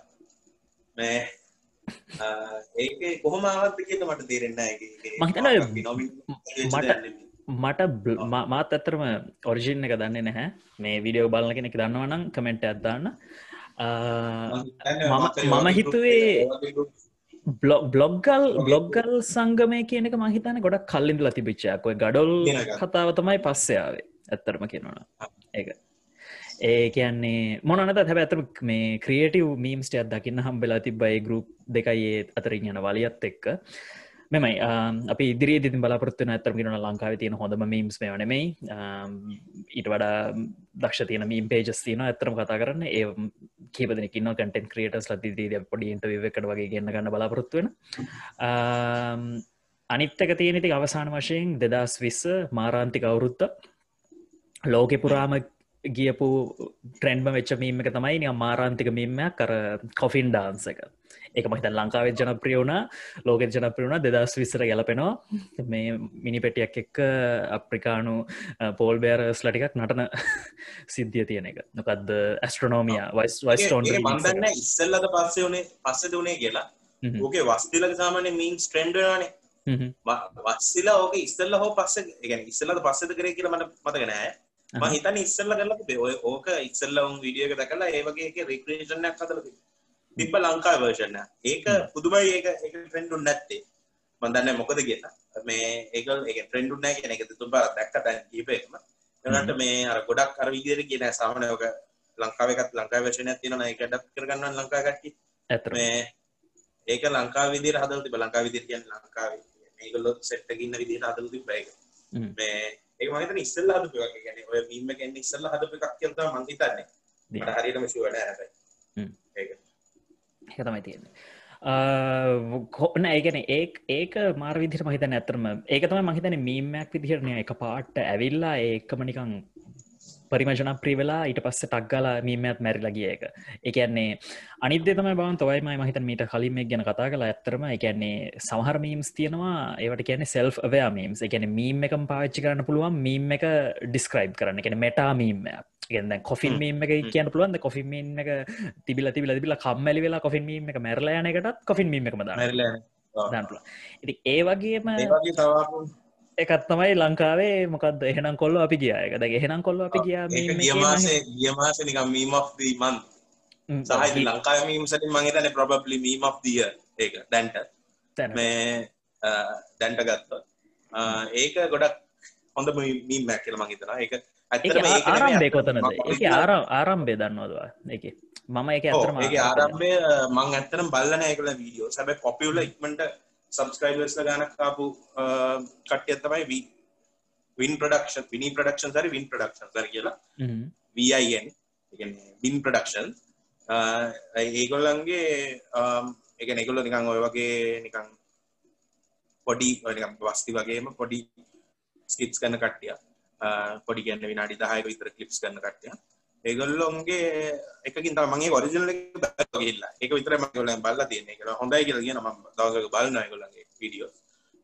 S2: මේ ඒක කොහොමාවත් කියල මට තේරෙන්න
S1: මං හිතන්නේ මට- මට මාත් ඇත්තරම ඔරිජින් එක දන්නේ නැහැ. මේ විඩියෝ බලන කෙනෙක් දන්නවනම් කමෙන්ට් ඇත්දාන්න මම හිතුවේ- බ්ලොග්ගල් බ්ලොග්ගල් සංගමය කියනක මහිතන ගොඩක් කල්ලින්ද ලතිබිච්චයක් ඔය ගඩොල්. කතාව තමයි පස්සයාවේ ඇත්තරම කියනවන ඒක ඒ කියන්නේ මොනත හැබ ඇතර මේ ක්‍රියටව් මීම්ස්ට අත් දකින්න හම්බෙලා තිබයි ගරුප් දෙකයි ඒ අතරින් යන වලියත් එක්ක මෙමයි අපි ඉදිරි ති බලාපොත්තුන ඇතර ගෙන ලංකාව තියෙන හොඳම මීම්ස් මේ වනෙමයි ඊට වඩා දක්ෂ තියන මීම් පේජස් තියන ඇතරම කතා කරන්න. ඒ කීපදනකින්න කටන් ක්‍රේටස් ලතිදී පොඩි ඉන්ටව එකට වගේ ගන්න ගන්න බලාපොරොත්තුවෙන අනිත්තක තියෙනෙති අවසාන වශයෙන් දෙදස් විස්ස මාරාන්තික අවුරුත්ත ලෝකෙ පුරාම ගියපු ට්‍රෙන්ඩ්ම වෙච්චමීම එක තමයි නිය මාරාන්තික මීමයක් කර කොෆින් ඩාන්ස එක. එක මහිත ලංකාවේ ජනප්‍රියවුණ ලෝක ජනප්‍රියුණ දෙදස් විස්සර ගැලපෙනවා. මේ මිනි පෙටියක් එක්ක අප්‍රිකානු පෝල් බෑරස් ලටිකක් නටන *laughs* සිද්ධිය තියෙන එක. නොකක්ද ඇස්ට්‍රනෝමිය වයිස් වයිස්ටෝන්
S2: මන්දන්න ඉස්සල්ලද පස්සේ වනේ පස්සද වනේ කියලා. ඕකේ වස්තිලක සාමාන්‍ය මීන්ස් ට්‍රෙන්ඩ්වානේ වස්සිලා ඕක ඉස්සල්ල හෝ පස්ස ගැන ඉස්සල්ලද පස්සද කරේ කියලා මට මතක නෑ ම හිතන ඉස්සල්ල කරලා තිබේ. ඔය ඕක ඉස්සල්ල උන් වීඩියෝ එක දැකලා ඒ වගේ එක රික්‍රේෂන්යක් හදලා තිබේ ලංකා වර්ෂන් ඒක පුදුමයි. ඒක ඒක ට්‍රෙන්ඩ් උන් නැත්තේ. මම දන්නේ මොකද කියලා. මේ ඒක ඒක ට්‍රෙන්ඩ් නැහැ කියන එක තුන් පාරක් දැක්ක දැන් කීපෙකම එනකට මේ අර ගොඩක් අර විදිහට කියන සාමාන්‍ය ඔක ලංකාවේ එකත් ලංකාවේ වර්ෂන් එකක් තියෙනවා ඒක ඇඩප් කරගන්න ලංකාව කට්ටිය.
S1: ඇතර
S2: මේ ඒක ලංකාව විදිහට හදලා තිබ්බ. ලංකාව විදිහට කියන්නේ ලංකාවේ. මේගොල්ලෝ සෙට් එකකින් ඉන්න විදිහට හදලා තිබ්බ ඒක. මේ මම හිතන්නේ ඉස්සෙල්ලා හදපු. ඒ කියන්නේ ඔය එක එන්නේ ඉස්සෙල්ලා හදපු එකක් මම හිතන්නේ. මට හරියටම ෂුවර් නෑ හැබැයි. ඒක.
S1: ඒක තමයි තියෙන්නේ කොන්න ඒගැන ඒ ඒක මාර විදිර මහිතන ඇතරම ඒක තමයි මහිතන මීමයක් විදිහරණය එක පාට්ට ඇවිල්ලා ඒකම නිකං පරිමජන ප්‍රීවෙලා ඊට පස්ස ටක්ගල මීමත් මැරිලගිය එක එකන්නේ අනිද තම බවන් තොයි මහිත මීට කලින් මේ ගැන කතා කලා ඇත්තරම එකන්නේ සමහර මීම්ස් තියෙනවා. ඒවට කියන සෙල් වයා මීම්ස් එකන මීම් එකම් පාච්චි කරන්න පුළුවන් මීම් එක ඩිස්ක්‍රයිබ් කරන්න. එකන මෙටා මීම්ම ගන්න කොෆින් මීම එක කියන පුළුවන්. කොෆින් මීම් එක තිබිල තිබිල තිබිල කම්මැලි වෙලා කොෆින් මීම එක මැරලයනකටත් කොෆින් මීම එක. මද දන්පුල ඉති ඒ වගේම
S2: ඒ වගේ තව
S1: එකත් තමයි ලංකාවේ මොකක්ද එහෙනම් කොල්ල අපි ගිය. එක ද එහෙනම් කොල්ල අපි ගිය
S2: ඒක ගිය මාසේ ගිය මාසේ නිකන් මීම් ඔෆ් දී මන්ත් සහ ලංකාවේ මීම් වලින් මම හිතන්නේ probably meme of the year ඒක දැන්ට. මේ දැන්ට ගත්තොත්. ඒක ගොඩක් හොඳ මීම් මම හිතනවා. ඒක
S1: ආරම්භය කොතනද? එක ආරම් ආරම්භය දන්නවදවා එක මම එක ඇතරම
S2: ආරම්භය මං ඇත්තරම් බල්ලන ඒකල වීඩියෝ සැබ පොපියුල ඉක්මට සබස්ක්‍රයිබර්ස් ගනක් කාපු කට්ටිය තමයි වින් ප්‍රඩක්ෂන් විනි ප්‍රඩක්ෂන් සරි වින් ප්‍රඩක්ෂන් සර කියලා. වයින් බින් ප්‍රඩක්ෂන් ඒගොල්ලන්ගේ එක නිකොල්ල නිකං ඔය වගේ නිකං පොඩි වස්ති වගේම පොඩි ස්කිට්ස් කන්න කට්ටිය පොඩි කියන්න විනාඩි දහයක විතර කලිප්ස් කන්න කට්ටිය ඒගොල්ලොන්ගේ එකකින් තම මගේ ඔරිජිනල එක විතර මගල බල්ල තියෙන එක හොඳයි කියල කියන ම දවසක බලන්න ගොල්ලගේ විඩියෝ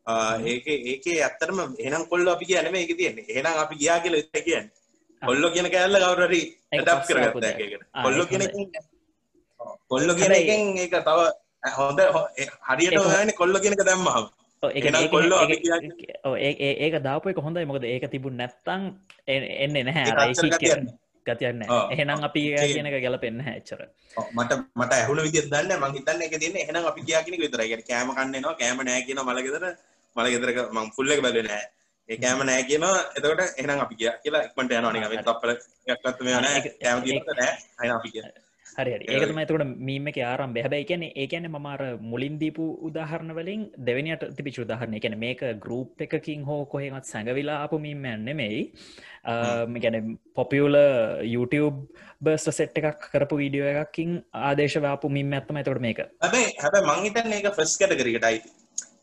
S2: ඒක ඒක ඇත්තරම එනම් කොල්ල අපි කියනම එක තියෙන්නේ. එහෙනම් අපි ගියා කියල කියන්න. කොල්ලො කියන කෑල්ල ගවරරි ඩක් කරගත්ත කොල්ලො කියන කොල්ලො කියන එකෙන් ඒක තව හොඳ හරියට හන කොල්ල කියනක දැම්මහම. කොල්ල
S1: ඒක දාපු එක හොඳයි. මොකද ඒක තිබුණ නැත්තං එන්නේ නැහැ ගතියන්න එහෙනම් අපි කියනක ගැලපෙන්න්න ඇච්චර
S2: මට මට ඇහුණ විදි දන්න මං හිතන්න එක තින්න එහෙනම් අපි කියකින විතර ගෙන කෑම කන්නවා කෑම නෑ කියන මලගෙදර මලගෙදරක මං පුල්ලක බැල නෑ ඒ කෑම නෑ කියනවා. එතකට එහෙනම් අපි කිය කියලා ඉක්මට යනවා නික තපල යක්ත්ම යන කෑම නෑ අය අපි කිය
S1: හරි ඒකතම එතකට මීම එක ආරම් බැහැබැයි කියන ඒකැන මර මුලින් දීපු උදාහරණ වලින් දෙවනිට තිපිචු උදාහරණ. එකන මේක ගරුප් එකකින් හෝ කොහෙමත් සැඟවිලා අපපු මීමයන් නෙමෙයි. ගැන පොපියුල YouTube බර්ස්ට සෙට් එකක් කරපු වීඩියෝ එකකින් ආදේශවාපු මින් ඇත්තම ඇතවට මේක.
S2: හැබයි හැබ මංහිතන්න ඒක ෆස් කටකරකට අයිති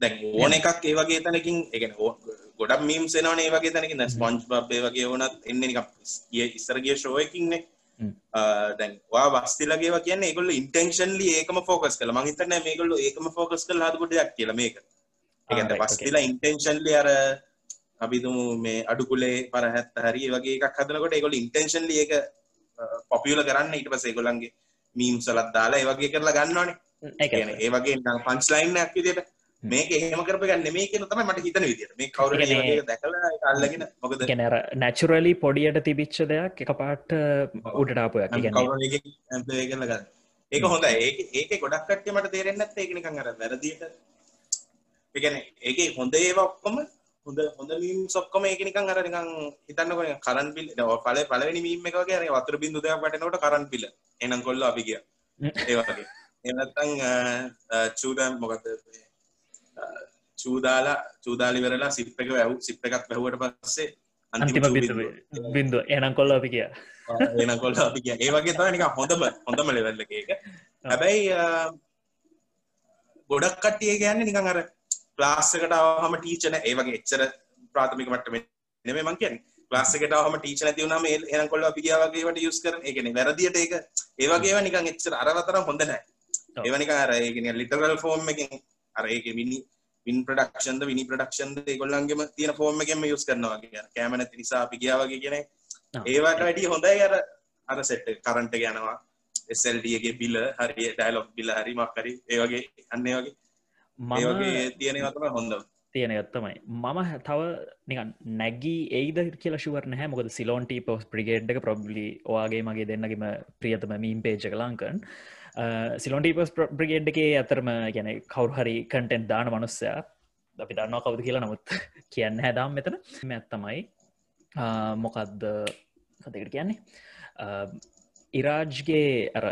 S2: දැන් ඕන එකක් ඒ වගේ තැනකින් එකන ගොඩක් මීම් සෙනවන වගේ තැනකින්. ස්පොන්ජ් බබ්බේ වගේ වනත් එන්න නික ගිය ඉස්සරගිය ශෝයකින්නේ දැන් වා වස්තිලගේ කියන්න ඒගොල්ල ඉන්ටෙන්ශන්ලි ඒකම ෆෝකස් කළ. මහිතන මේගොල්ල ඒකම ෆෝකස් කල් හදපුට දෙයක් කියල මේක. ඒගත වස්තිලා ඉන්ටෙන්ශන්ලි අර අපිතුමු මේ අඩුකුලේ පරහැත් හරි වගේ එකක් හදනකොට ඒගොල ඉන්ටෙන්ශන්ලි ඒක පොපියල කරන්න ඊට පස ඒගොලන්ගේ මීම් සලත් දාලා ඒවගේ කරලා ගන්නවානේ. ඒ වගේ පංචලයින්නක් විදියට මේක එහෙම කරප ගන්න මේ කියන තමයි මට හිතන විදියට. මේ කවුරු දැකලා අල්ලගෙන මොකද?
S1: ගැනර නැචුරලි පොඩියට තිබිච්ච දෙයක් එක පාට උඩටාපයක්
S2: ගන්න ඒක හොඳ ඒක ඒක ගොඩක් කට්ටිය මට තේරෙන්නේ නැත්නම් ඒක නිකන් අර වැරදියට. ඒ කියන්නේ ඒකේ හොඳ ඒවා ඔක්කොම හොඳ හොඳ මීම්ස් ඔක්කොම ඒක නිකන් අර නිකන් හිතන්නකෝ නිකන් කරන්ට් බිල් පළ පළවෙනි මීම් එක අර වතුර බින්දු දෙකක් වැටෙනකොට කරන්ට් බිල් එහෙනම් කොල්ලෝ අපි ගියා. ඒ වගේ. එහෙම නැත්නම් චූදන් මොකද චූදාලා චූදාලි වෙරලා සිප් එක වැැව් සිප් එකත් වැැහුවට පස්සේ
S1: අන්තිම බින්දුව එනම් කොල්ල අපි කිය
S2: එනම් කොල්ල අපි කිය ඒ වගේ තම නික හොඳම හොඳම ලෙවල්ල එක හැබැයි ගොඩක් කට්ටිය ගන්න නිකන් අර ලාස්සකට හම ටීචන ඒ වගේ එච්චර ප්‍රාථමික මට්ටම නෙම මං කියන ලාස්සකට හම ටීච නැතිවනම එන කොල්ල අපි කියාවගේට යුස් කර එකන වැරදිට ඒක ඒවගේ නිකන් එච්චර අරවතර හොඳ නෑ ඒවනික අර ඒගෙන ලිටරල් ෆෝර්ම් එකින් අර ඒක විනි වින් ප්‍රඩක්ෂන්ද විනි ප්‍රඩක්ෂන්ද ගොල්ලන්ගේම තියෙන ෆෝර්ම් එකම යුස් කරනවා කිය කෑම නැති නිසා අපි ගියා වගේ කියන ඒවට වැඩි හොඳයි අර අර සෙට් කරන්ට යනවා. එසල්ඩගේ බිල්ල හරි ඩයිලොක් බිල්ල හරි මක්කරි ඒවගේ අන්නේ වගේ. ඒවගේ තියෙනවතම හොඳ
S1: තියෙන ගත්තමයි මම තව නිකන් නැගී ඒද කියලා ශුවරන හැ මොකද සිලෝන්ටී පෝස් ප්‍රිගේඩ් එක ප්‍රබ්ලි ඔයාගේ මගේ දෙන්නගේම ප්‍රියතම මීම් පේජ කලාංකන් සිලොන්ටිපස් ප්‍රගේඩ් එකේ ඇතරම ගැන කවරු හරි කටෙන්් දාන මනුස්සයා අපි දන්නවා කවුද කියලා නමුත් *laughs* කියන්න හැදාම් මෙතන. ඇත්තමයි මොකක්ද කතකට කියන්නේ? ඉරාජ්ගේ අර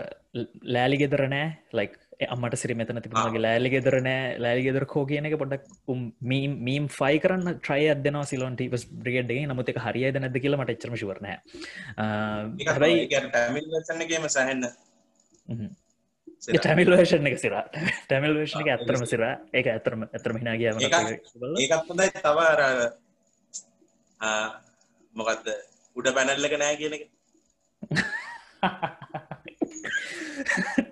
S1: ලෑලි ගෙදර නෑ. ලයික් අම්මට සිරි මෙතන තිබුණගේ ලෑලි ගෙදර නෑ. ලෑලි ගෙදර කෝ කියන එක පොඩක් මීම් ෆයි කරන්න ට්‍රයි අදන සිලොන් ටිපස් බ්‍රිගඩ්ගේ නමුත් එක හරියද නැද කියලා මට එච්චරම ශවරනය
S2: හැබයි සහන්න
S1: ටැමිල් වේෂන් එක සිර. ටැමිල් වේෂණ එක ඇත්තරම සිර. ඒක ඇතරම ඇතරම හිනා ගිය
S2: ඒකත් හොඳයි. තවර මොකක්ද උඩ පැනල්ලක නෑ කියන එක. *laughs*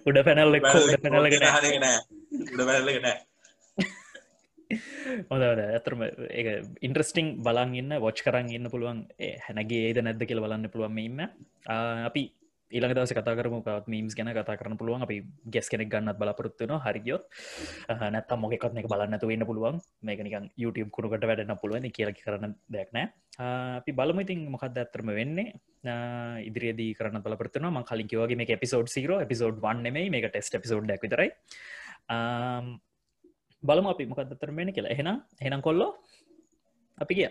S1: උඩ පැනල්ල පැනල්ලක
S2: හරගෙන උඩ පැනල්ලක නෑ.
S1: හොද ඇතරම ඒ ඉන්ට්‍රස්ටිං බලන් ඉන්න වොච් කරන්න ඉන්න පුළුවන්. හැනගේ ඒද නැද්ද කියල බලන්න පුළුවන් ඉන්න. අපි ඊළඟ දවස කතා කරම. පත් මීම්ස් ගැන කතා කරන පුළුවන්. අපි ගෙස් කෙනෙක් ගන්නත් බලාපොරත්තුන හරිගියොත් නැත්තම් මොකෙකත් එක බලන්නතු වෙන්න පුළුවන්. මේකනිකන් YouTube කුණුකට වැඩන්න පුළුවන්. කියල කරන දෙයක්නෑ අපි බලම. ඉතින් මොකක්ද ඇත්තරම වෙන්නේ? ඉදිරියදී කරන්න බලපරත්තුන ම කලින් කිවගේ මේ එපිසෝඩ් සිරෝ එපිසෝඩ් වන්නෙමයි මේ ටෙස්ට එපිසෝඩ් ක් විතරයි. බලම අපි මොකක්දතරමෙන කියලා. එහෙනම් එහෙනම් කොල්ලෝ අපි කිය